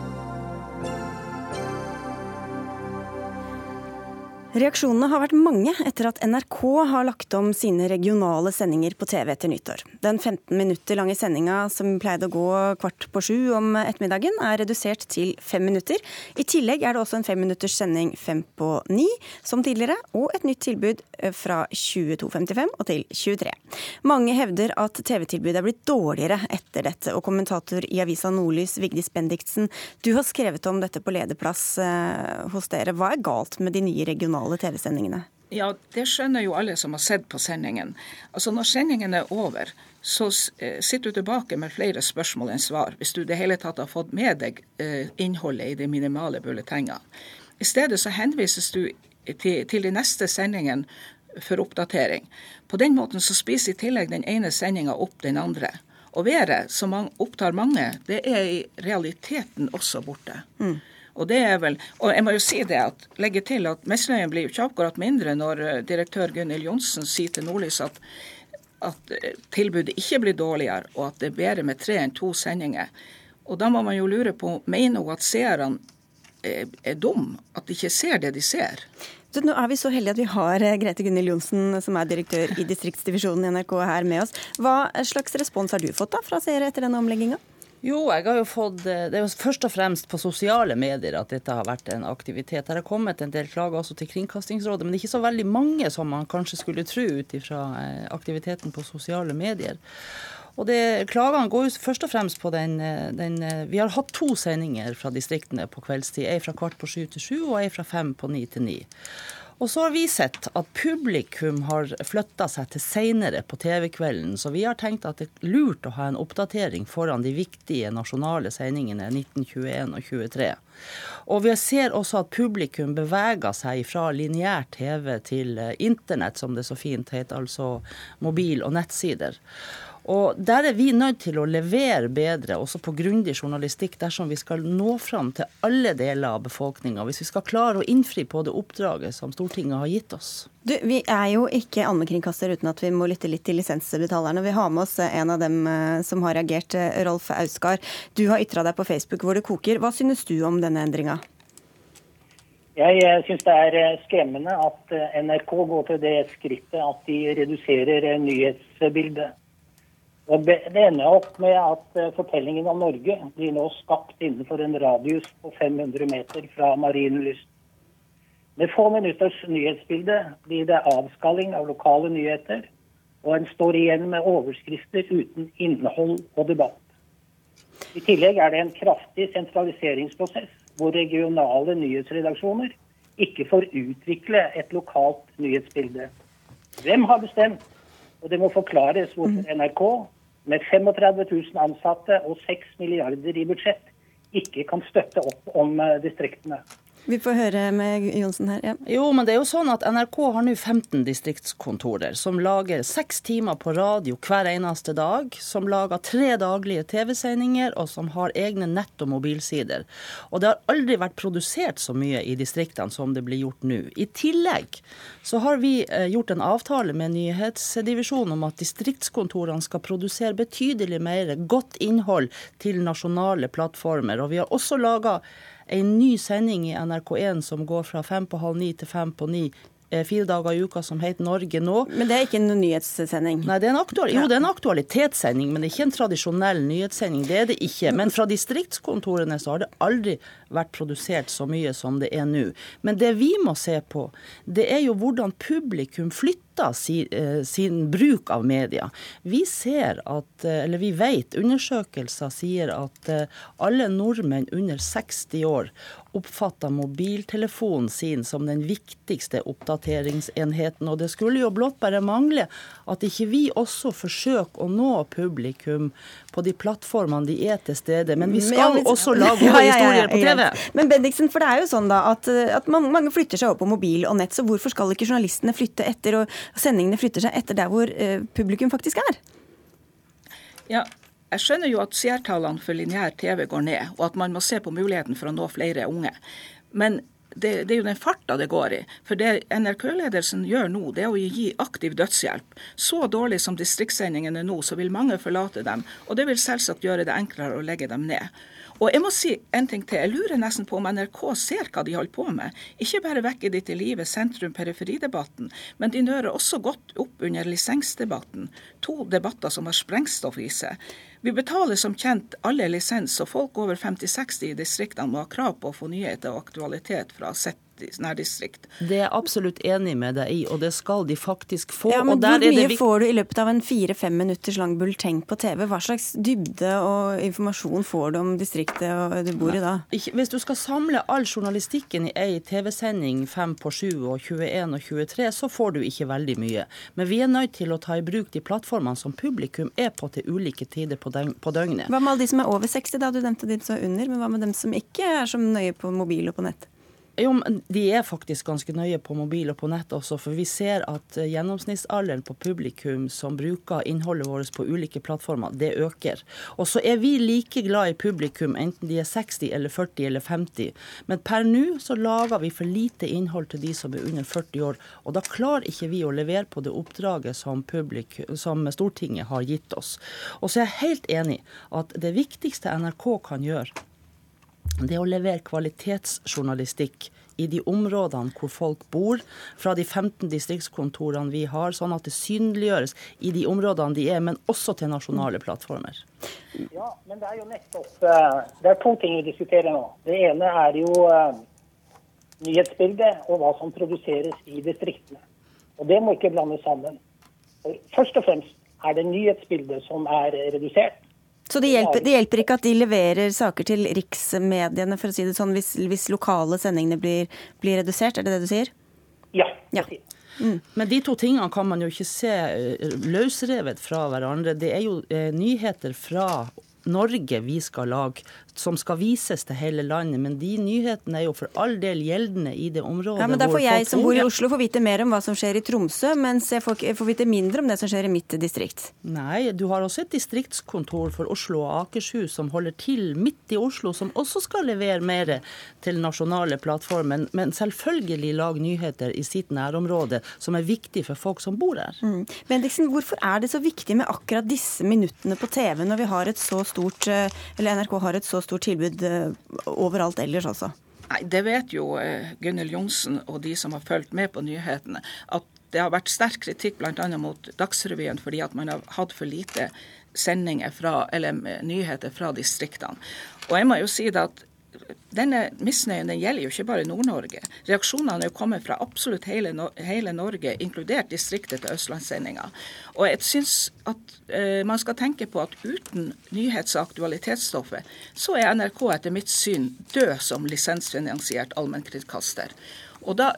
Reaksjonene har vært mange etter at NRK har lagt om sine regionale sendinger på TV etter nyttår. Den 15 minutter lange sendinga som pleide å gå kvart på sju om ettermiddagen, er redusert til fem minutter. I tillegg er det også en femminutters sending fem på ni, som tidligere, og et nytt tilbud eh, fra 22.55 og til 23. Mange hevder at TV-tilbudet er blitt dårligere etter dette, og kommentator i avisa Nordlys, Vigdis Bendiksen, du har skrevet om dette på lederplass eh, hos dere. Hva er galt med de nye regionale regionale TV-sendingene? Ja, det skjønner jo alle som har sett på sendingen. Altså Når sendingen er over, så eh, sitter du tilbake med flere spørsmål enn svar, hvis du i det hele tatt har fått med deg eh, innholdet i de minimale bulletengene. I stedet så henvises du til, til de neste sendingen for oppdatering. På den måten så spiser i tillegg den ene sendinga opp den andre. Og været, som opptar mange, det er i realiteten også borte. Mm. Og det er vel, og jeg må jo si det at, legge til at misnøyen blir jo ikke akkurat mindre når eh, direktør Gunhild Johnsen sier til Nordlys at, at eh, tilbudet ikke blir dårligere, og at det er bedre med tre enn to sendinger. Og da må man jo lure på, mener hun at seerne er, er dum, at de ikke ser det de ser? Så nå er vi så heldige at vi har eh, Grete Gunhild Johnsen, som er direktør i distriktsdivisjonen i NRK her med oss. Hva slags respons har du fått da fra seere etter denne omlegginga? Jo, jeg har jo fått eh, Det er jo først og fremst på sosiale medier at dette har vært en aktivitet. Det har kommet en del klager også til Kringkastingsrådet, men det er ikke så veldig mange som man kanskje skulle tro ut ifra eh, aktiviteten på sosiale medier. Og det, Klagene går jo først og fremst på den, eh, den, Vi har hatt to sendinger fra distriktene på kveldstid. Ei fra kvart på sju til sju og ei fra fem på ni til ni. Og så har vi sett at publikum har flytta seg til seinere på TV-kvelden, så vi har tenkt at det er lurt å ha en oppdatering foran de viktige nasjonale sendingene 1921 og 23. Og vi ser også at publikum beveger seg fra lineær TV til eh, internett, som det så fint heter, altså mobil- og nettsider. Og Der er vi nødt til å levere bedre, også på grundig journalistikk, dersom vi skal nå fram til alle deler av befolkninga. Hvis vi skal klare å innfri på det oppdraget som Stortinget har gitt oss. Du, Vi er jo ikke allmennkringkaster uten at vi må lytte litt til lisensbetalerne. Vi har med oss en av dem eh, som har reagert, eh, Rolf Auskar. Du har ytra deg på Facebook hvor det koker. Hva synes du om denne endringa? Jeg synes syns det er skremmende at NRK går til det skrittet at de reduserer nyhetsbildet. Det ender opp med at eh, fortellingen om Norge blir nå skapt innenfor en radius på 500 meter fra Marienlyst. Med få minutters nyhetsbilde blir det avskalling av lokale nyheter, og en står igjen med overskrifter uten innhold og debatt. I tillegg er det en kraftig sentraliseringsprosess, hvor regionale nyhetsredaksjoner ikke får utvikle et lokalt nyhetsbilde. Hvem har bestemt? Og det må forklares hvorfor mhm. NRK med 35 000 ansatte og 6 milliarder i budsjett ikke kan støtte opp om eh, distriktene. Vi får høre med Johnsen her. Ja. Jo, men det er jo sånn at NRK har nå 15 distriktskontorer som lager seks timer på radio hver eneste dag, som lager tre daglige TV-sendinger, og som har egne nett- og mobilsider. Og det har aldri vært produsert så mye i distriktene som det blir gjort nå. I tillegg så har vi eh, gjort en avtale med nyhetsdivisjonen om at distriktskontorene skal produsere betydelig mer godt innhold til nasjonale plattformer. Og vi har også laga en ny sending i NRK1 som går fra fem på halv ni til fem på ni eh, fire dager i uka som heter Norge nå. Men det er ikke en nyhetssending? Nei, det er en aktual, jo, det er en aktualitetssending, men det er ikke en tradisjonell nyhetssending. Det er det ikke. Men fra distriktskontorene så har det aldri vært produsert så mye som det er nå. Men det vi må se på, det er jo hvordan publikum flytter sin, eh, sin, bruk av media. Vi ser at, eh, eller vi vet, undersøkelser sier at alle nordmenn under 60 år oppfatter mobiltelefonen sin som den viktigste oppdateringsenheten. Og det skulle jo blott bare mangle at ikke vi også forsøker å nå publikum på de plattformene de er til stede. Men vi skal men, også lage gode ja, ja, historier på TV. Men Bendiksen, for det er jo sånn da at, at mange flytter seg over på mobil og nett, så hvorfor skal ikke journalistene flytte etter, og sendingene flytter seg etter der hvor uh, publikum faktisk er? Ja, jeg skjønner jo at seertallene for lineær TV går ned, og at man må se på muligheten for å nå flere unge. Men det, det, er jo den farta det går i. For det NRK-ledelsen gjør nå, det er å gi aktiv dødshjelp. Så dårlig som distriktssendingene er nå, så vil mange forlate dem. Og det vil selvsagt gjøre det enklere å legge dem ned. Og jeg må si en ting til. Jeg lurer nesten på om NRK ser hva de holder på med. Ikke bare vekker de til live sentrum-periferidebatten, men de nører også godt opp under lisensdebatten. To debatter som har sprengstoff i seg. Vi betaler som kjent alle lisens, og folk over 50-60 i distriktene må ha krav på å få nyheter og aktualitet fra sitt nærdistrikt. Det er jeg absolutt enig med deg i, og det skal de faktisk få. Ja, men Hvor mye får du i løpet av en fire-fem minutters lang bulteng på TV? Hva slags dybde og informasjon får du om distriktet og du bor i da? Hvis du skal samle all journalistikken i ei TV-sending 5 på 7 og 21 og 23, så får du ikke veldig mye. Men vi er nødt til å ta i bruk de plattformene som publikum er på til ulike tider på på døgnet. Hva med alle de som er over 60, da? Du nevnte de som er under. Men hva med dem som ikke er så nøye på mobil og på nett? Jo, men De er faktisk ganske nøye på mobil og på nett også, for vi ser at eh, gjennomsnittsalderen på publikum som bruker innholdet vårt på ulike plattformer, det øker. Og så er vi like glad i publikum, enten de er 60 eller 40 eller 50. Men per nå så lager vi for lite innhold til de som er under 40 år. Og da klarer ikke vi å levere på det oppdraget som, publik, som Stortinget har gitt oss. Og så er jeg helt enig at det viktigste NRK kan gjøre, det å levere kvalitetsjournalistikk i de områdene hvor folk bor, fra de 15 distriktskontorene vi har, sånn at det synliggjøres i de områdene de er, men også til nasjonale plattformer. Ja, men det er jo nettopp eh, Det er to ting vi diskuterer nå. Det ene er jo uh, nyhetsbildet og hva som produseres i distriktene. Og det må ikke blandes sammen. Først og fremst er det nyhetsbildet som er redusert. Så det hjelper, det hjelper, ikke at de leverer saker til riksmediene, for å si det sånn, hvis, hvis lokale sendingene blir, blir, redusert? Er det det du sier? Ja. ja. Mm. Men de to tingene kan man jo ikke se eh, løsrevet fra hverandre. Det er jo eh, nyheter fra Norge vi skal lage som skal vises til hele landet. Men de nyhetene er jo for all del gjeldende i det området ja, men Da får jeg som bor i Oslo få vite mer om hva som skjer i Tromsø, mens jeg får, får, vite mindre om det som skjer i mitt distrikt. Nei, du har også et distriktskontor for Oslo og Akershus som holder til midt i Oslo, som også skal levere mer til nasjonale plattformen, Men selvfølgelig lage nyheter i sitt nærområde, som er viktig for folk som bor her. Mm. Bendiksen, hvorfor er det så viktig med akkurat disse minuttene på TV når vi har et så stort, eh, eller NRK har et så stort stort tilbud eh, overalt ellers altså? Nei, Det vet jo eh, Gunhild Johnsen og de som har fulgt med på nyhetene. at det har vært sterk kritikk bl.a. mot Dagsrevyen fordi at man har hatt for lite sendinger fra, eller eh, nyheter fra distriktene. Og jeg må jo si det at denne misnøyen den gjelder jo ikke bare Nord-Norge. Reaksjonene er jo kommet fra absolutt hele, hele, Norge, inkludert distriktet til Østlandssendinga. Og jeg syns at uh, man skal tenke på at uten nyhets- og aktualitetsstoffet, så er NRK etter mitt syn død som lisensfinansiert allmennkringkaster. Og da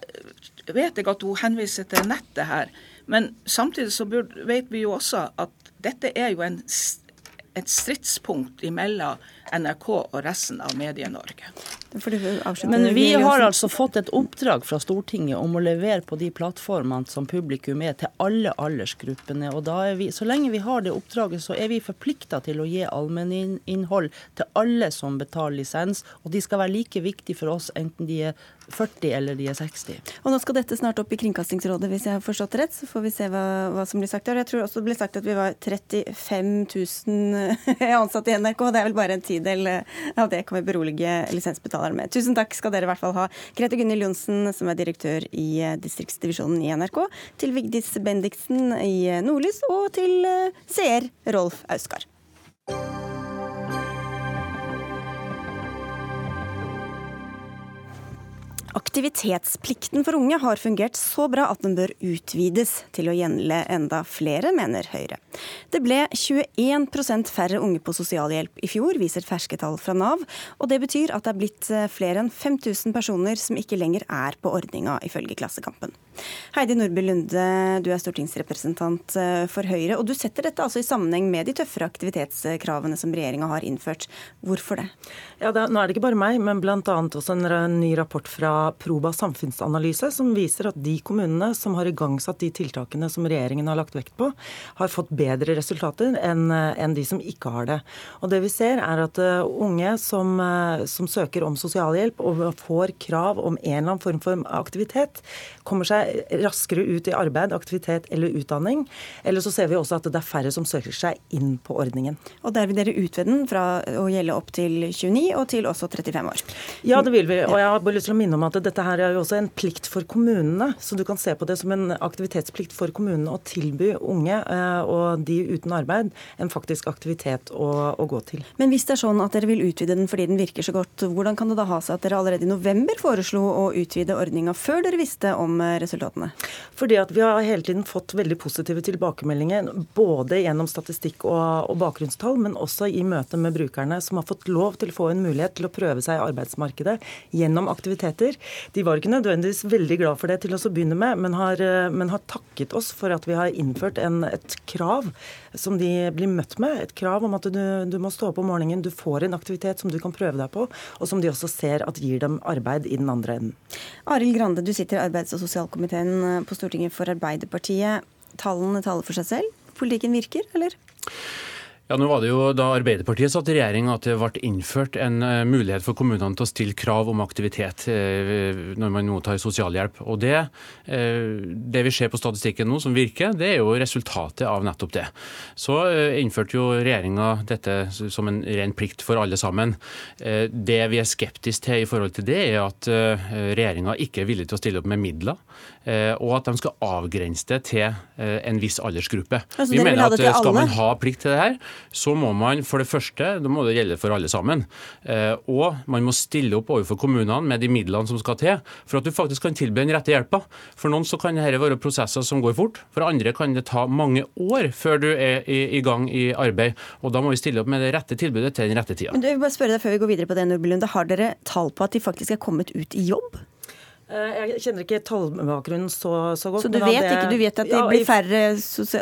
vet jeg at hun henviser til nettet her, men samtidig så burde, vet vi jo også at dette er jo en, et stridspunkt imellom NRK og resten av Medie-Norge. Men vi har altså fått et oppdrag fra Stortinget om å levere på de plattformene som publikum er, til alle aldersgruppene. Og da er vi, så lenge vi har det oppdraget, så er vi forplikta til å gi allmenninnhold til alle som betaler lisens. Og de skal være like viktige for oss enten de er 40 eller de er 60. Og Nå skal dette snart opp i Kringkastingsrådet, hvis jeg har forstått rett. Så får vi se hva, hva som blir sagt der. Jeg tror også det ble sagt at vi var 35 000 ansatte i NRK. Det er vel bare en tid tidel av det kan vi berolige lisensbetalerne med. Tusen takk skal dere i hvert fall ha. Grete Gunhild Johnsen, som er direktør i eh, distriktsdivisjonen i NRK, til Vigdis Bendiksen i Nordlys, og til eh, seer Rolf Auskar. Aktivitetsplikten for unge har fungert så bra at den bør utvides til å gjelde enda flere, mener Høyre. Det ble 21% færre unge på sosialhjelp i fjor, viser ferske tall fra Nav. Og det betyr at det er blitt eh, flere enn 5000 personer som ikke lenger er på ordninga, ifølge Klassekampen. Heidi Nordby Lunde, du er stortingsrepresentant eh, for Høyre. Og du setter dette altså i sammenheng med de tøffere aktivitetskravene som regjeringa har innført. Hvorfor det? Ja, det, Nå er det ikke bare meg, men bl.a. også en ny rapport fra Proba samfunnsanalyse, som viser at de kommunene som har igangsatt de tiltakene som regjeringen har lagt vekt på, har fått bedre resultater enn en de som ikke har det. Og det vi ser er at uh, unge som, uh, som, søker om sosialhjelp og får krav om en eller annen form for aktivitet, kommer seg raskere ut i arbeid, aktivitet eller utdanning. Eller så ser vi også at det er færre som søker seg inn på ordningen. Og der vil dere utvide den fra å gjelde opp til 29 og til også 35 år? Ja, det vil vi. Og jeg har bare lyst til å minne om at dette her er jo også en plikt for kommunene. Så du kan se på det som en aktivitetsplikt for kommunene å tilby unge eh, og de uten arbeid en faktisk aktivitet å, å, gå til. Men hvis det er sånn at dere vil utvide den fordi den virker så godt, hvordan kan det da ha seg at dere allerede i november foreslo å utvide ordninga før dere visste om eh, resultatene? Fordi at vi har hele tiden fått veldig positive tilbakemeldinger, både gjennom statistikk og, og bakgrunnstall, men også i møte med brukerne, som har fått lov til å få en mulighet til å prøve seg i arbeidsmarkedet gjennom aktiviteter. De var ikke nødvendigvis veldig glad for det til å begynne med, men har, men har takket oss for at vi har innført en, et krav som de blir møtt med. Et krav om at du, du, må stå opp om morgenen, du får en aktivitet som du kan prøve deg på, og som de også ser at gir dem arbeid i den andre enden. Arild Grande, du sitter i arbeids- og sosialkomiteen eh, på Stortinget for Arbeiderpartiet. Tallene taler for seg selv? Politikken virker, eller? Ja, nå var det jo Da Arbeiderpartiet satt i regjering at det ble innført en eh, mulighet for kommunene til å stille krav om aktivitet eh, når man mottar sosialhjelp. Og det, eh, det vi ser på statistikken nå som virker, det er jo resultatet av nettopp det. Så innførte jo regjeringa dette som en ren plikt for alle sammen. Det vi er skeptiske til i forhold til det, er at regjeringa ikke er villig til å stille opp med midler. Og at de skal avgrense det til en viss aldersgruppe. Altså, vi mener at skal man ha plikt til det her, så må man for det første, da må det gjelde for alle sammen. Eh, og man må stille opp overfor kommunene med de midlene som skal til, for at du faktisk kan tilby den rette hjelpa. For noen så kan dette være prosesser som går fort, for andre kan det ta mange år før du er i, gang i arbeid. Og da må vi stille opp med det rette tilbudet til den rette tida. Men du, jeg vil bare spørre deg før vi går videre på det, Nordbylund. Har dere tall på at de faktisk er kommet ut i jobb? Eh, jeg kjenner ikke tallbakgrunnen så, så, godt. Så du vet, det, ikke, du vet at det ja, blir færre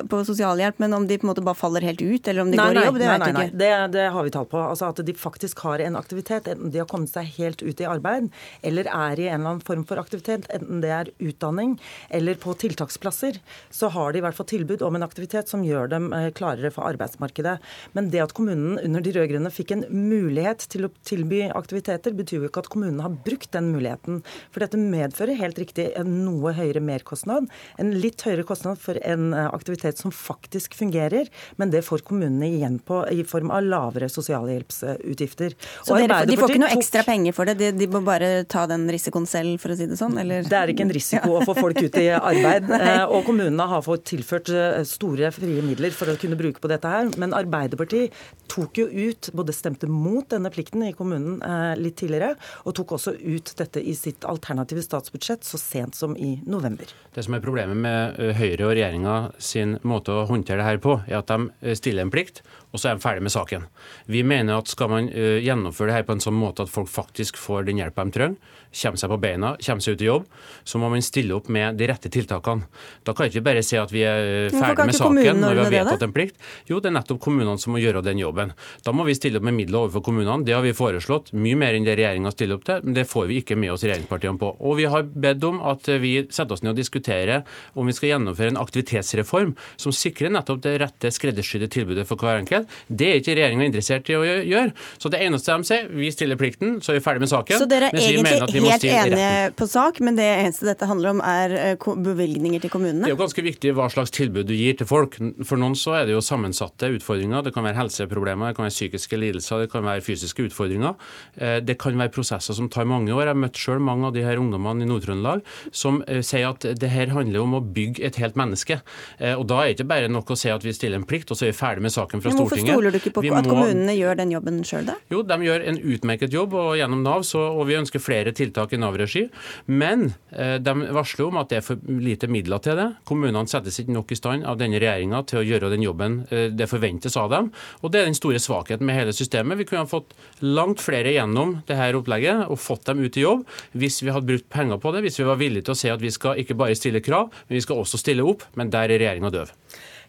på sosialhjelp, men om de på en måte bare faller helt ut, eller om de nei, går i jobb, det nei, vet nei, du ikke? Det, det, har vi tall på. Altså At de faktisk har en aktivitet, enten de har kommet seg helt ut i arbeid, eller er i en eller annen form for aktivitet, enten det er utdanning eller på tiltaksplasser, så har de i hvert fall tilbud om en aktivitet som gjør dem eh, klarere for arbeidsmarkedet. Men det at kommunen under de rød-grønne fikk en mulighet til å tilby aktiviteter, betyr jo ikke at kommunen har brukt den muligheten. For dette medfører helt riktig en noe høyere merkostnad. En litt høyere kostnad for en eh, aktivitet som faktisk fungerer, men det får kommunene igjen på i form av lavere sosialhjelpsutgifter. Så dere, de får ikke noe ekstra penger for det, de, de, må bare ta den risikoen selv, for å si det sånn? Eller? Det er ikke en risiko å få folk ut i arbeid. Eh, og kommunene har fått tilført eh, store frie midler for å kunne bruke på dette her. Men Arbeiderpartiet tok jo ut, både stemte mot denne plikten i kommunen litt tidligere, og tok også ut dette i sitt alternative statsbudsjett så sent som i november. Det som er Problemet med Høyre og regjeringa sin måte å håndtere det her på, er at de stiller en plikt, og så er de ferdig med saken. Vi mener at skal man gjennomføre det her på en sånn måte at folk faktisk får den hjelpa de trenger, kommer seg på beina, kommer seg ut i jobb, så må man stille opp med de rette tiltakene. Da kan ikke vi bare si at vi er ferdig med saken når vi har vedtatt en plikt. Jo, det er nettopp kommunene som må gjøre den jobben. Da må vi stille opp med midler overfor kommunene. Det har vi foreslått, mye mer enn det regjeringa stiller opp til, men det får vi ikke med oss regjeringspartiene på. Og vi har bedt om at vi setter oss ned og diskuterer om vi skal gjennomføre en aktivitetsreform som sikrer nettopp det rette skreddersydde tilbudet for hver enkelt. Det er ikke regjeringa interessert i å gjøre. Så det eneste de sier, vi stiller plikten, så er vi ferdig med saken. Så dere er egentlig helt enige på sak, men det eneste dette handler om, er eh, bevilgninger til kommunene? Det er jo ganske viktig hva slags tilbud du gir til folk. For noen så er det jo sammensatte utfordringer. Det kan være helseproblemer, det kan være psykiske lidelser, det kan være fysiske utfordringer. Eh, det kan være prosesser som tar mange år. Jeg har møtt sjøl mange av de her ungdommene i Nord-Trøndelag som eh, sier at det her handler om å bygge et helt menneske. Og da er det ikke bare nok å si at vi stiller en plikt, og så er vi ferdig med saken fra Stortinget. Stortinget. Hvorfor stoler du ikke på må... at kommunene gjør den jobben sjøl, da? Jo, de gjør en utmerket jobb og gjennom Nav, så, og vi ønsker flere tiltak i Nav-regi. Men eh, de varsler om at det er for lite midler til det. Kommunene settes ikke nok i stand av denne regjeringa til å gjøre den jobben eh, det forventes av dem. Og Det er den store svakheten med hele systemet. Vi kunne ha fått langt flere gjennom det her opplegget og fått dem ut i jobb hvis vi hadde brukt penger på det, hvis vi var villige til å se at vi skal ikke bare stille krav, men vi skal også stille opp. Men der er regjeringa døv.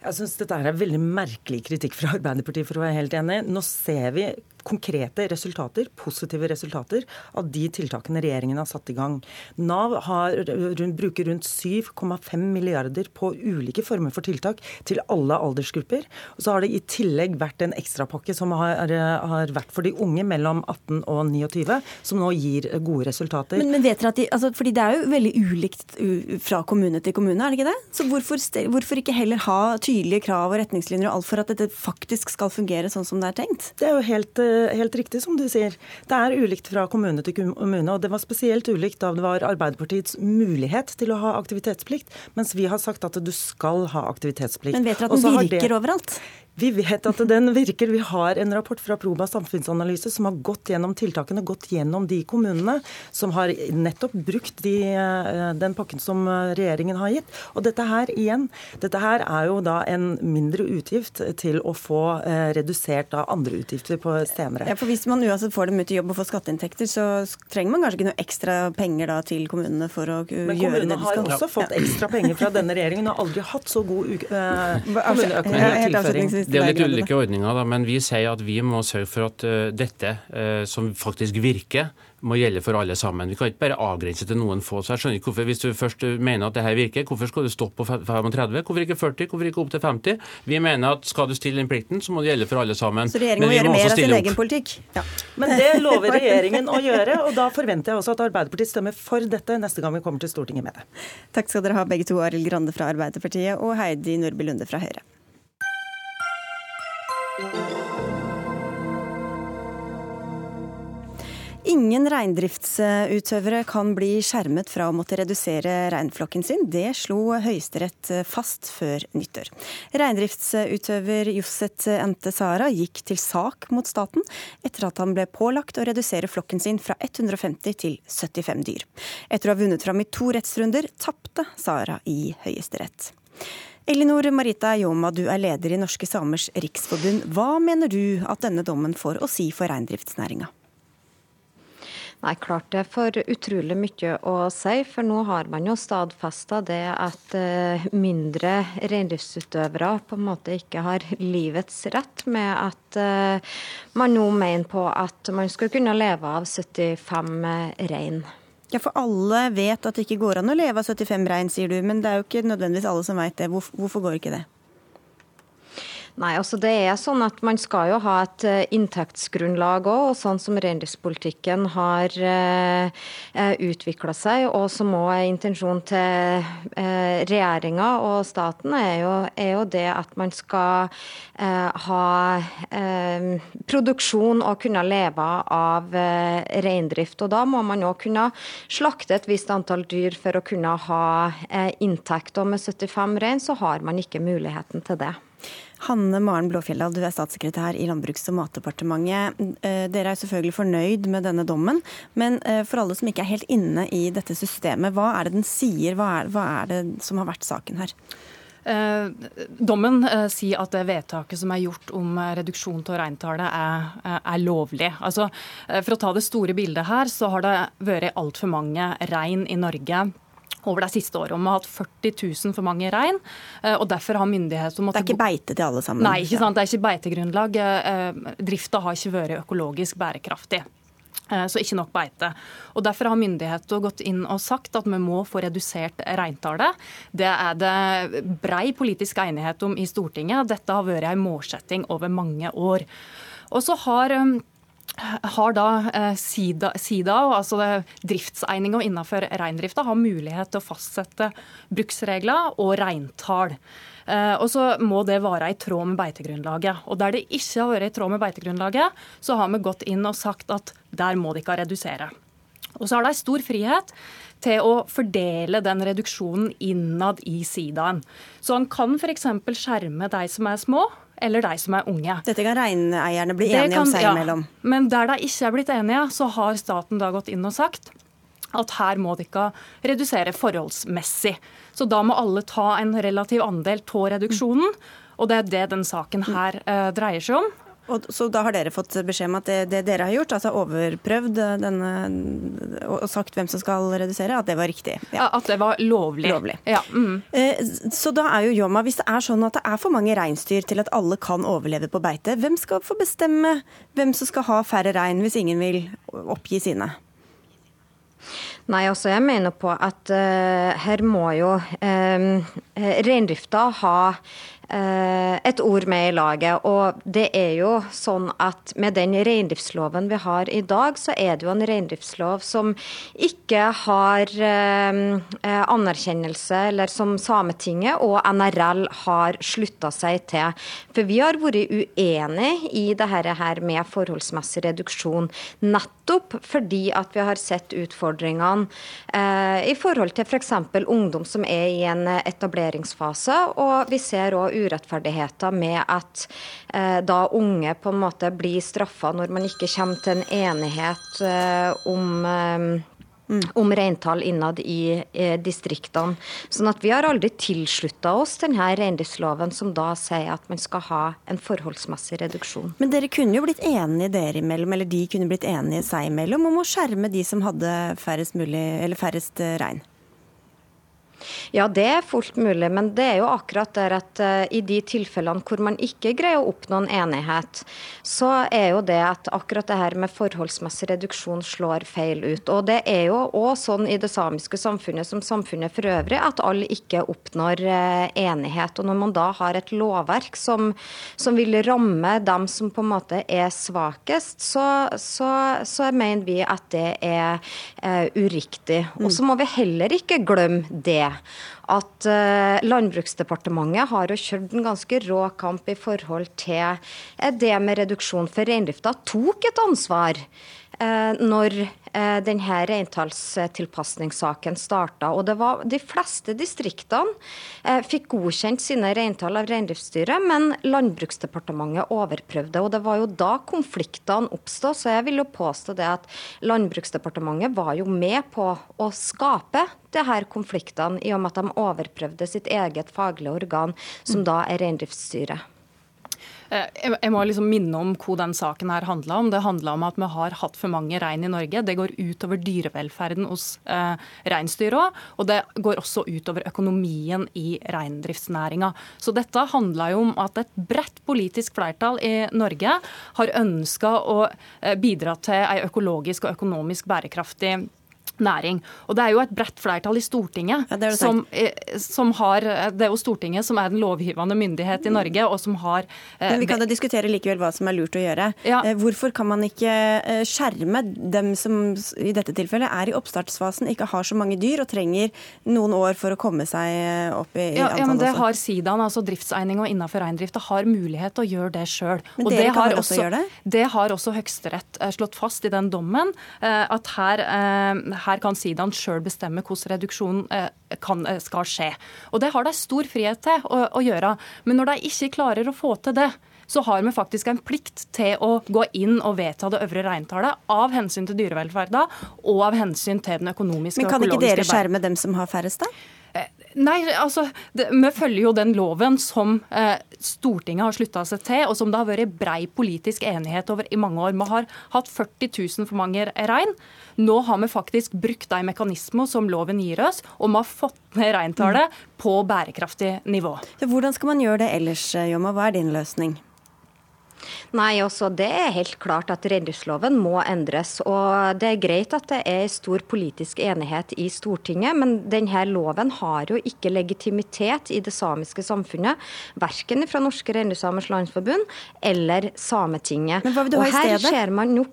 Jeg syns dette er veldig merkelig kritikk fra Arbeiderpartiet, for å være helt enig. Nå ser vi konkrete resultater, positive resultater, av de tiltakene regjeringen har satt i gang. Nav har, rundt, bruker rundt 7,5 milliarder på ulike former for tiltak til alle aldersgrupper. Og så har det i tillegg vært en ekstrapakke som har, har vært for de unge mellom 18 og 29, som nå gir gode resultater. Men, men vet dere at de, altså, fordi Det er jo veldig ulikt fra kommune til kommune, er det ikke det? Så hvorfor, hvorfor ikke heller ha tydelige krav og retningslinjer og alt for at dette faktisk skal fungere sånn som det er tenkt? Det er jo helt, eh, helt riktig som du sier. Det er ulikt fra kommune til kommune. Og det var spesielt ulikt da det var Arbeiderpartiets mulighet til å ha aktivitetsplikt, mens vi har sagt at du skal ha aktivitetsplikt. Men vet dere at den virker det... overalt? Vi vet at den virker. Vi har en rapport fra Proba samfunnsanalyse som har gått gjennom tiltakene, gått gjennom de kommunene som har nettopp brukt de, eh, den pakken som regjeringen har gitt. Og dette her igjen, dette her er jo da en mindre utgift til å få eh, redusert da andre utgifter på senere. Ja, for Hvis man uansett får dem ut i jobb og får skatteinntekter, så trenger man kanskje ikke noe ekstra penger da til kommunene for å gjøre det de skal. Men kommunene har også fått ekstra penger fra denne regjeringen og aldri hatt så god uh, kommuneøkonomisk det er litt ulike ordninger, da, men vi sier at vi må sørge for at uh, dette, uh, som faktisk virker, må gjelde for alle sammen. Vi kan ikke bare avgrense til noen få. så jeg skjønner ikke hvorfor, Hvis du først mener at det her virker, hvorfor skal du stoppe på 35? Hvorfor ikke 40? Hvorfor ikke opp til 50? Vi mener at skal du stille den plikten, så må det gjelde for alle sammen. Så regjeringen må gjøre mer av sin egen politikk? Ja. Men det lover regjeringen å gjøre, og da forventer jeg også at Arbeiderpartiet stemmer for dette neste gang vi kommer til Stortinget med det. Takk skal dere ha begge to, Arild Grande fra Arbeiderpartiet og Heidi Nordby Lunde fra Høyre. Ingen reindriftsutøvere kan bli skjermet fra å måtte redusere reinflokken sin. Det slo Høyesterett fast før nyttår. Reindriftsutøver Josset Ente Sara gikk til sak mot staten etter at han ble pålagt å redusere flokken sin fra 150 til 75 dyr. Etter å ha vunnet fram i to rettsrunder tapte Sara i Høyesterett. Elinor Marita Yoma, du er leder i Norske Samers Riksforbund. Hva mener du at denne dommen får å si for reindriftsnæringa? Nei, klart det får utrolig mye å si. For nå har man jo stadfesta det at eh, mindre reindriftsutøvere på en måte ikke har livets rett, med at eh, man nå mener på at man skal kunne leve av 75 rein. Ja, For alle vet at det ikke går an å leve av 75 rein, sier du. Men det er jo ikke nødvendigvis alle som vet det. Hvorfor går ikke det? Nei, altså det er sånn at Man skal jo ha et eh, inntektsgrunnlag òg, og sånn som reindriftspolitikken har uh, eh, utvikla seg. Og som òg er intensjonen til regjeringa og staten, er jo, er jo, det at man skal ha produksjon og kunne leve av reindrift. Og da må man òg kunne slakte et visst antall dyr for å kunne ha inntekt. Og med 75 rein så har man ikke muligheten til det. Hanne Maren Blåfjelldal, du er statssekretær i Landbruks- og matdepartementet. Eh, dere er selvfølgelig fornøyd med denne dommen, men eh, for alle som ikke er helt inne i dette systemet, hva er det den sier? Hva er, hva er det som har vært saken her? Eh, dommen eh, sier at det vedtaket som er gjort om reduksjon av reintallet er, er, lovlig. Altså, eh, for å ta det store bildet her, så har det vært altfor mange rein i Norge over det siste årene. Vi har hatt 40 000 for mange rein. Eh, og derfor har myndighetene måttet... Det er ikke beite til alle sammen? Nei, ikke sant? det er ikke beitegrunnlag. Eh, drifta har ikke vært økologisk bærekraftig. Eh, så ikke nok beite. Og Derfor har myndighetene gått inn og sagt at vi må få redusert reintallet. Det er det brei politisk enighet om i Stortinget. Dette har vært en målsetting over mange år. Og så har har da eh, SIDA, SIDA altså driftseininga innenfor reindrifta, har mulighet til å fastsette bruksregler og reintall. Eh, og så må det være i tråd med beitegrunnlaget. Og Der det ikke har vært i tråd med beitegrunnlaget, så har vi gått inn og sagt at der må de ikke redusere. Og så har de stor frihet til å fordele den reduksjonen innad i sidaen. Så han kan f.eks. skjerme de som er små, eller de som er unge. Dette kan reineierne bli enige kan, om seg imellom? Ja, men der de ikke er blitt enige, så har staten da gått inn og sagt at her må de ikke redusere forholdsmessig. Så da må alle ta en relativ andel av reduksjonen. Og det er det den saken her eh, dreier seg om. Og, så da har dere fått beskjed om at det, det dere har gjort, altså overprøvd denne og sagt hvem som skal redusere, at det var riktig? Ja. At det var lovlig. lovlig. Ja. Mm. Eh, så da er jo Jomma, hvis det er sånn at det er for mange reinsdyr til at alle kan overleve på beite, hvem skal få bestemme hvem som skal ha færre rein, hvis ingen vil oppgi sine? Nei, altså jeg mener på at uh, her må jo uh, reindrifta ha Eh, et ord med i laget. Og det er jo sånn at med den reindriftsloven vi har i dag, så er det jo en reindriftslov som ikke har eh, eh, anerkjennelse, eller som Sametinget og NRL har slutta seg til. For vi har vært uenig i dette her med forholdsmessig reduksjon. Nettopp fordi at vi har sett utfordringene eh, i forhold til f.eks. Ungdom som er i en etableringsfase. Og vi ser òg urettferdigheter med at eh, da unge på en måte blir straffa når man ikke kommer til en enighet eh, om eh, om reintall innad i eh, distriktene. Sånn at Vi har aldri tilslutta oss denne reindriftsloven som da sier at man skal ha en forholdsmessig reduksjon. Men dere kunne jo blitt enige dere imellom, eller de kunne blitt enige seg imellom om å skjerme de som hadde færrest, mulig, færrest eh, rein? Ja, det er fullt mulig, men det er jo akkurat der at uh, i de tilfellene hvor man ikke greier å oppnå en enighet, så er jo det at akkurat det her med forholdsmessig reduksjon slår feil ut. Og det er jo òg sånn i det samiske samfunnet som samfunnet for øvrig at alle ikke oppnår uh, enighet. Og når man da har et lovverk som, som, vil ramme dem som på en måte er svakest, så, så, så mener vi at det er uh, uriktig. Og så må vi heller ikke glemme det at uh, Landbruksdepartementet har jo kjørt en ganske rå kamp i forhold til uh, det med reduksjon. For reindrifta tok et ansvar uh, når denne reintallstilpasningssaken starta. Og det var de fleste distriktene fikk godkjent sine reintall av Reindriftsstyret, men Landbruksdepartementet overprøvde. Og det var jo da konfliktene oppstod. Så jeg vil jo påstå det at Landbruksdepartementet var jo med på å skape det her konfliktene, i og med at de overprøvde sitt eget faglige organ, som da er Reindriftsstyret. Eh, jeg må liksom minne om hva den saken her handla om. Det handla om at vi har hatt for mange rein i Norge. Det går utover dyrevelferden hos eh, reinsdyra, og det går også utover økonomien i reindriftsnæringa. Så dette handla jo om at et bredt politisk flertall i Norge har ønska å eh, bidra til ei økologisk og økonomisk bærekraftig næring. Og Det er jo et bredt flertall i Stortinget ja, det som, eh, som, har Det er jo Stortinget som er den lovgivende myndighet i mm. Norge, og som har eh, Men Vi kan jo diskutere likevel hva som er lurt å gjøre. Ja. Eh, hvorfor kan man ikke skjerme dem som i dette tilfellet er i oppstartsfasen, ikke har så mange dyr og trenger noen år for å komme seg opp i, ja, antall? Ja, men Det også. har Sidan, altså driftseininga innenfor reindrifta, har mulighet til å gjøre det sjøl. Men og dere det kan har også, gjøre det? Det har også Høyesterett slått fast i den dommen, at her, her her kan sidaen sjøl bestemme hvordan reduksjonen eh, kan, eh, skal skje. Og Det har de stor frihet til å, å gjøre. Men når de ikke klarer å få til det, så har vi faktisk en plikt til å gå inn og vedta det øvre reintallet av hensyn til dyrevelferda og av hensyn til den økonomiske og økologiske Men kan ikke dere skjerme dem som har færrest, da? Eh, nei, altså, det, Vi følger jo den loven som eh, Stortinget har slutta seg til, og som det har vært brei politisk enighet over i mange år. Vi har hatt 40 000 for mange rein. Nå har vi faktisk brukt de mekanismene som loven gir oss, og vi har fått ned reintallet på bærekraftig nivå. Hvordan skal man gjøre det ellers, Jomma? Hva er din løsning? Nei, også altså, Det er helt klart at reindriftsloven må endres. og Det er greit at det er stor politisk enighet i Stortinget, men denne loven har jo ikke legitimitet i det samiske samfunnet. Verken fra Norske Reindriftssamers Landsforbund eller Sametinget. Men hva vil du ha i stedet? Og her ser man jo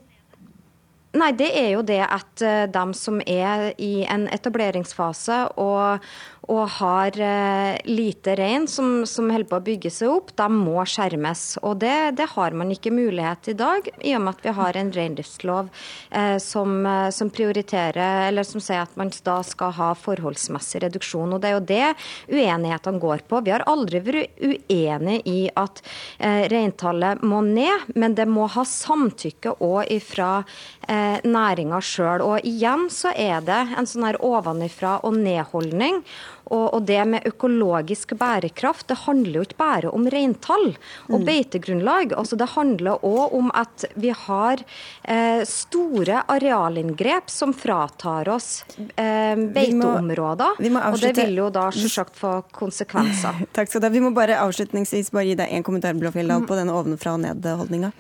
Nei, det er jo det at de som er i en etableringsfase og, og har uh, lite rein som, som, holder på å bygge seg opp, de må skjermes. Og det, det, har man ikke mulighet i dag, i og med at vi har en reindriftslov eh, som, uh, som, prioriterer, eller som sier at man da skal ha forholdsmessig reduksjon. Og det er jo det uenighetene går på. Vi har aldri vært uenig i at reintallet må ned, men det må ha samtykke òg ifra næringa sjøl. Og igjen så er det en sånn her ovenifra og ned-holdning. Og, og det med økologisk bærekraft, det handler jo ikke bare om reintall og mm. beitegrunnlag. Altså, det handler òg om at vi har eh, store arealinngrep som fratar oss eh, beiteområder. Vi må, vi må og det vil jo da selvsagt få konsekvenser. Takk skal du ha. Vi må bare avslutningsvis bare gi deg en kommentar Blåfjelldal, på denne ovenfra og ned-holdninga.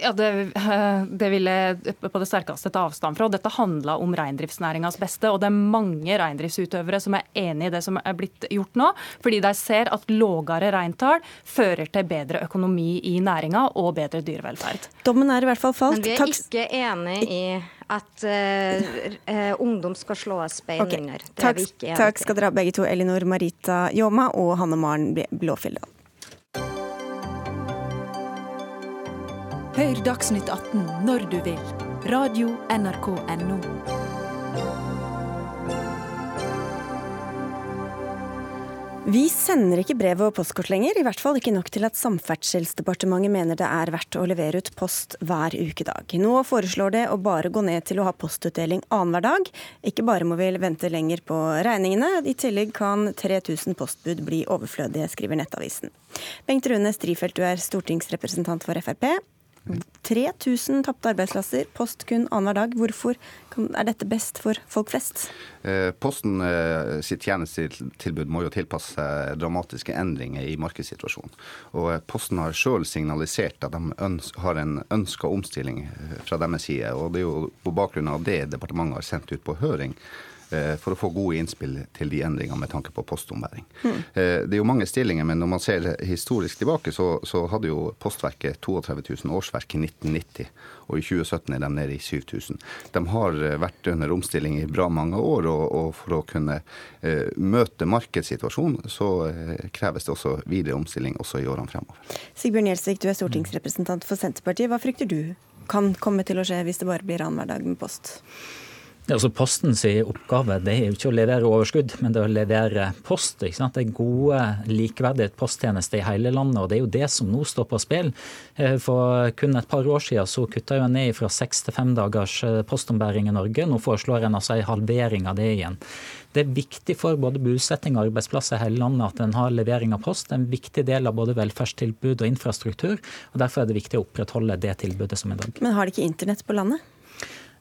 Ja, det, det vil jeg på det sterkeste ta avstand fra. Dette handler om reindriftsnæringas beste. Og det er mange reindriftsutøvere som er enig i det som er blitt gjort nå, fordi de ser at lågere reintall fører til bedre økonomi i næringa og bedre dyrevelferd. Dommen er i hvert fall falt. Men vi er Takk. ikke enig i at uh, ungdom skal slås bein okay. under. Det takk, takk skal dere ha begge to, Elinor Marita Ljåma og Hanne Maren Blåfjelldal. Hør Dagsnytt 18 når du vil. Radio NRK Radio.nrk.no. Vi sender ikke brev og postkort lenger, i hvert fall ikke nok til at Samferdselsdepartementet mener det er verdt å levere ut post hver ukedag. Nå foreslår det å bare gå ned til å ha postutdeling annenhver dag. Ikke bare må vi vente lenger på regningene, i tillegg kan 3000 postbud bli overflødige, skriver Nettavisen. Bengt Rune Strifeldt, du er stortingsrepresentant for Frp. 3000 tapte arbeidsplasser, post kun annenhver dag. Hvorfor er dette best for folk flest? Eh, Posten eh, sitt tjenestetilbud må jo tilpasse seg dramatiske endringer i markedssituasjonen. Og eh, Posten har sjøl signalisert at de har en ønska omstilling fra deres side. og Det er jo på bakgrunn av det departementet har sendt ut på høring for å få gode innspill til de endringene med tanke på postombæring. Mm. Det er jo mange stillinger, men når man ser historisk tilbake, så, så hadde jo Postverket 32 000 årsverk i 1990. Og i 2017 er de nede i 7000. De har eh, vært under omstilling i bra mange år, og, og for å kunne uh, møte markedssituasjonen, så uh, kreves det også videre omstilling også i årene fremover. Sigbjørn Gjelsvik, du er stortingsrepresentant for Senterpartiet. Hva frykter du kan komme til å skje hvis det bare blir annenhver dag med post? Altså Postens oppgave det er jo ikke å levere overskudd, men det er å levere post. ikke sant? Det er gode, likeverdige posttjenester i hele landet, og det er jo det som nå står på spill. Eh, for kun et par år siden så kutta en ned fra seks til fem dagers eh, postombæring i Norge. Nå foreslår en altså en halvering av det igjen. Det er viktig for både bosetting og arbeidsplasser i hele landet at en har levering av post. Det er en viktig del av både velferdstilbud og infrastruktur. og Derfor er det viktig å opprettholde det tilbudet som i dag. Men har de ikke internett på landet?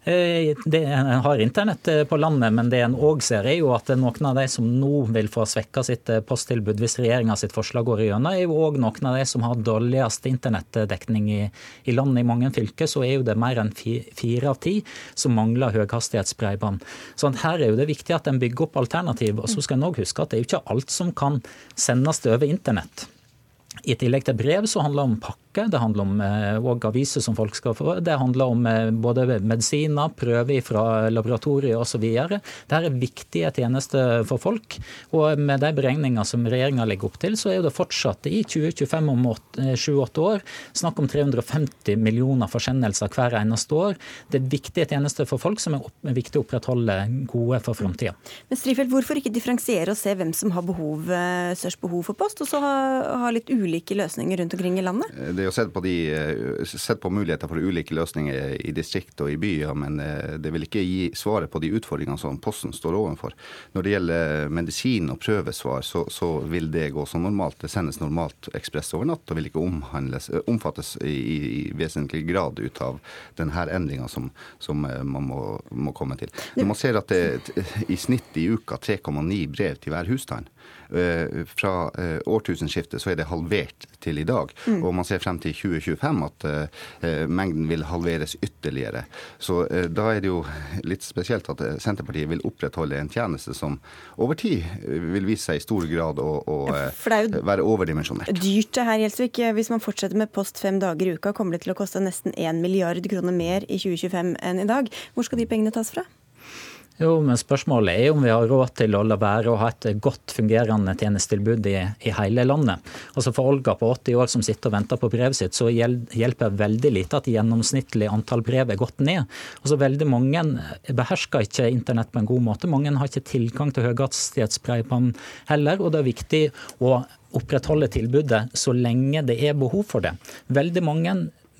Eh, det, en har internett eh, på landet, men det en òg ser, er jo at noen av de som nå vil få svekka sitt eh, posttilbud hvis regjeringa sitt forslag går igjennom, er jo òg noen av de som har dårligst internettdekning i, i, landet. I mange fylker så er jo det mer enn fire av ti som mangler høyhastighetsbredbånd. Så her er jo det viktig at en bygger opp alternativ. Og så skal en òg huske at det er jo ikke alt som kan sendes over internett. I tillegg til brev så handler det om pakke, det handler om eh, aviser som folk skal få. Det handler om eh, både medisiner, prøver fra laboratorier osv. Dette er viktige tjenester for folk. Og med de beregninger som regjeringa legger opp til, så er det fortsatt i 2025 om 7-8 eh, år snakk om 350 millioner forsendelser hver eneste år. Det er viktige tjenester for folk som er viktig å opprettholde gode for framtida. Men Strifeldt, hvorfor ikke differensiere og se hvem som har behov, størst behov for post, og så ha, ha litt ulike ulike løsninger rundt omkring i landet? Eh, det er jo sett på, de, eh, sett på muligheter for ulike løsninger i distrikt og i byer, men eh, det vil ikke gi svaret på de utfordringene som Posten står overfor. Når det gjelder medisin og prøvesvar, så, så vil det gå som normalt. Det sendes normalt ekspress over natt og vil ikke omfattes i, i, vesentlig grad ut av denne endringa som, som, man må, må, komme til. Når man ser at det i snitt i uka 3,9 brev til hver husstand, fra eh, årtusenskiftet så er det halvert til i dag. Mm. Og man ser frem til 2025 at eh, mengden vil halveres ytterligere. Så da er det jo litt spesielt at Senterpartiet vil opprettholde en tjeneste som over tid vil vise seg i stor grad å, å være overdimensjonert. Dyrt det her, Gjelsvik. Hvis man fortsetter med post fem dager i uka, kommer det til å koste nesten 1 milliard kroner mer i 2025 enn i dag. Hvor skal de pengene tas fra? Jo, men Spørsmålet er om vi har råd til å la være å ha et godt fungerende tjenestetilbud i, i, hele landet. Altså For Olga på 80 år som sitter og venter på brevet sitt, så hjelper veldig lite at gjennomsnittlig antall brev er gått ned. Altså Veldig mange behersker ikke internett på en god måte. Mange har ikke tilgang til høyhastighetsbredbånd heller. og det er viktig å opprettholde tilbudet så lenge det er behov for det. Veldig mange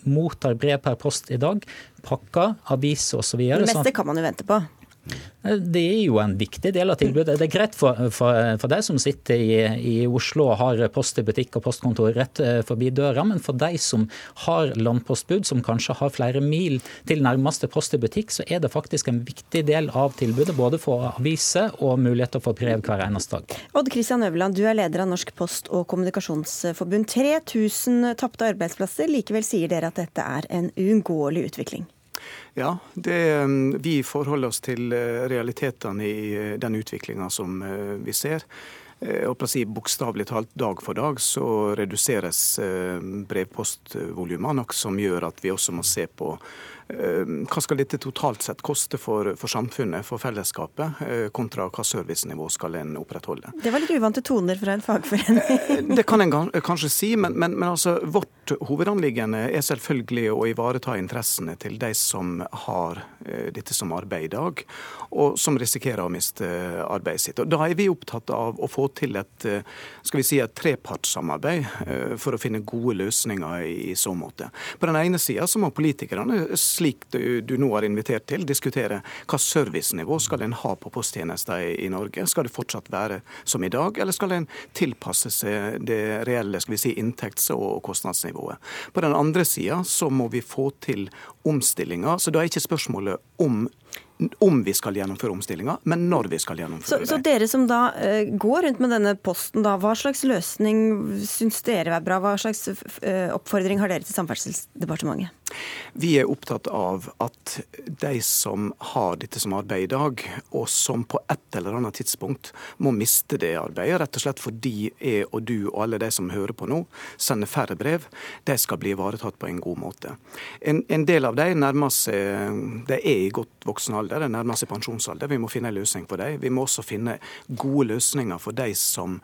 mottar brev per post i dag, pakker, aviser osv. Det meste kan man jo vente på. Det er jo en viktig del av tilbudet. Det er greit for, for, for de som sitter i, i, Oslo og har post i butikk og postkontor rett eh, forbi døra, men for de som har landpostbud, som kanskje har flere mil til nærmeste post i butikk, så er det faktisk en viktig del av tilbudet. Både for aviser og mulighet til å få brev hver eneste dag. Odd Kristian Øverland, du er leder av Norsk post- og kommunikasjonsforbund. 3000 tapte arbeidsplasser. Likevel sier dere at dette er en uunngåelig utvikling. Ja, det, um, vi forholder oss til uh, realitetene i uh, den utviklinga som uh, vi ser. Og si Bokstavelig talt dag for dag så reduseres brevpostvolumene, noe som gjør at vi også må se på Ehm, hva skal dette totalt sett koste for, for samfunnet, for fellesskapet, kontra hva servicenivå skal en opprettholde? Det var litt uvante toner fra en fagforening. Eh, det kan en kanskje si, men, men, men altså, vårt hovedanliggende er selvfølgelig å ivareta interessene til de som har eh, dette som arbeid i dag, og som risikerer å miste arbeidet sitt. Og Da er vi opptatt av å få til et, skal vi si, et trepartssamarbeid for å finne gode løsninger i, så måte. På den ene sida må politikerne slik du, nå har invitert til, diskutere hva servicenivå skal en ha på posttjenester i, Norge. Skal det fortsatt være som i dag, eller skal en tilpasse seg det reelle skal vi si, inntekts- og kostnadsnivået? På den andre sida så må vi få til omstillinger. Så da er ikke spørsmålet om om vi skal gjennomføre omstillinga, men når vi skal gjennomføre det. Så dere som da uh, går rundt med denne posten, da, hva slags løsning syns dere er bra? Hva slags uh, oppfordring har dere til Samferdselsdepartementet? Vi er opptatt av at de som har dette som arbeid i dag, og som på et eller annet tidspunkt må miste det arbeidet, rett og slett fordi jeg og du og alle de som hører på nå, sender færre brev, de skal bli ivaretatt på en god måte. En, en del av de nærmer seg De er i godt voksen alder de nærmer seg pensjonsalder. Vi må finne en løsning for dem. Vi må også finne gode løsninger for de som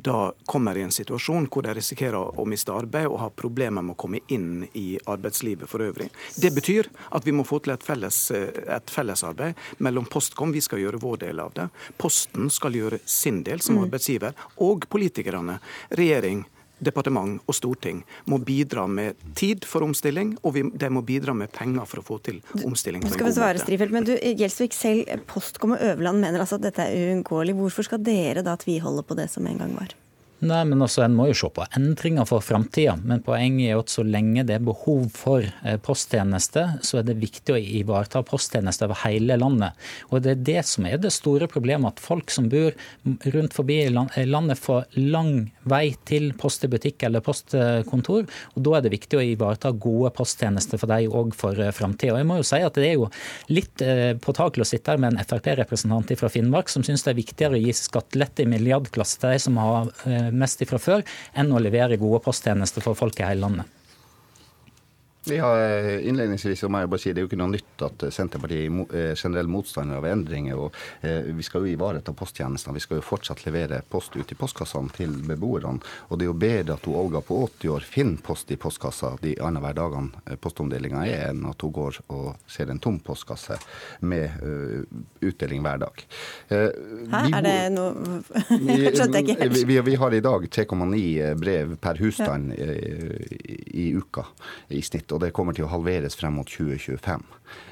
da kommer i en situasjon hvor de risikerer å miste arbeid og har problemer med å komme inn i arbeidslivet for øvrig. Det betyr at vi må få til et, felles, et fellesarbeid mellom Postkom, vi skal gjøre vår del av det. Posten skal gjøre sin del som mm. arbeidsgiver, og politikerne, regjering, departement og storting må bidra med tid for omstilling, og vi, de må bidra med penger for å få til omstilling. Du, skal vi svare, Strifeld, men du, Gjelsvik selv, Postkom og Øverland mener altså at dette er uunngåelig. Hvorfor skal dere da tviholde på det som en gang var? Nei, men altså, En må jo se på endringer for framtida. Men poenget er at så lenge det er behov for eh, posttjenester, så er det viktig å ivareta posttjenester over hele landet. Og Det er det som er det store problemet, at folk som bor rundt forbi landet får lang vei til post i butikk eller postkontor. og Da er det viktig å ivareta gode posttjenester for dem òg for eh, framtida. Jeg må jo si at det er jo litt påtakelig å sitte her med en Frp-representant fra Finnmark som syns det er viktigere å gi skattelette i milliardklasse til de som har mest fra før, enn å levere gode posttjenester for folk i hele landet. Ja, innledningsvis må jeg bare si Det er jo ikke noe nytt at Senterpartiet er generell motstander av endringer. og eh, Vi skal jo ivareta posttjenestene. Vi skal jo fortsatt levere post ut i postkassene til beboerne. og Det er jo bedre at hun Olga på 80 år finner post i postkassa de annenhver dagene eh, postomdelinga er, enn at hun går og ser en tom postkasse med utdeling hver dag. Hæ, er det noe Skjønte jeg ikke helt. Vi, vi, har i dag 3,9 brev per husstand i, i uka i snitt og det kommer til å halveres frem mot 2025.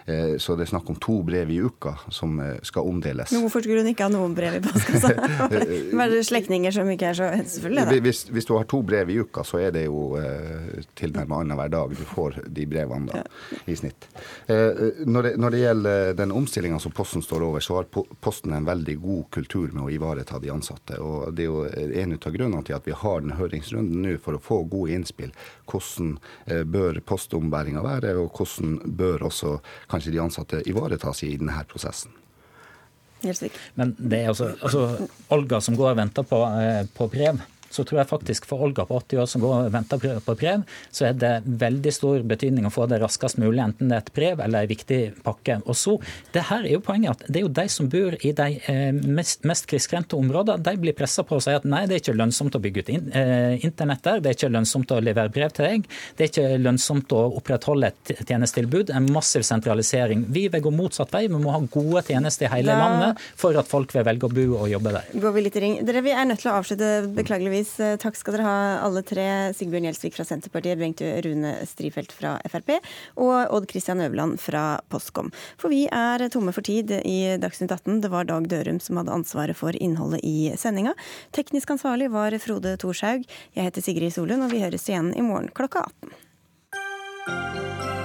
Eh, så det er snakk om to brev i uka som eh, skal omdeles. Men hvorfor skulle hun ikke ha noen brev i postkassa? Var det slektninger som ikke er så hensynsfulle? Hvis, hvis, du har to brev i uka, så er det jo eh, tilnærmet annenhver dag du får de brevene da, ja. i snitt. Når, det, når, det, gjelder den omstillinga som Posten står over, så har Posten en veldig god kultur med å ivareta de ansatte. og Det er jo en av grunnene til at vi har den høringsrunden nå, for å få gode innspill. Hvordan bør bør postombæringa være, og hvordan bør også kanskje de ansatte ivaretas i denne prosessen. Men det er altså, altså Olga som går og venter på, eh, på brev så tror jeg faktisk for Olga på 80 år som går og venter på brev, så er det veldig stor betydning å få det raskest mulig, enten det er et brev eller en viktig pakke. Og så, det her er jo poenget at det er jo de som bor i de eh, mest, mest kriskrente områdene, de blir pressa på å si at nei, det er ikke lønnsomt å bygge ut eh, internett der, det er ikke lønnsomt å levere brev til deg, det er ikke lønnsomt å opprettholde et tjenestetilbud, en massiv sentralisering. Vi vil gå motsatt vei, vi må ha gode tjenester i hele landet for at folk vil velge å bo og jobbe der. Dere, vi er nødt til å avslutte, beklageligvis vanligvis. Takk skal dere ha alle tre. Sigbjørn Gjelsvik fra Senterpartiet, Bengt Rune Strifeldt fra Frp og Odd Christian Øverland fra Postkom. For vi er tomme for tid i Dagsnytt 18. Det var Dag Dørum som hadde ansvaret for innholdet i sendinga. Teknisk ansvarlig var Frode Thorshaug. Jeg heter Sigrid Solund, og vi høres igjen i morgen klokka 18.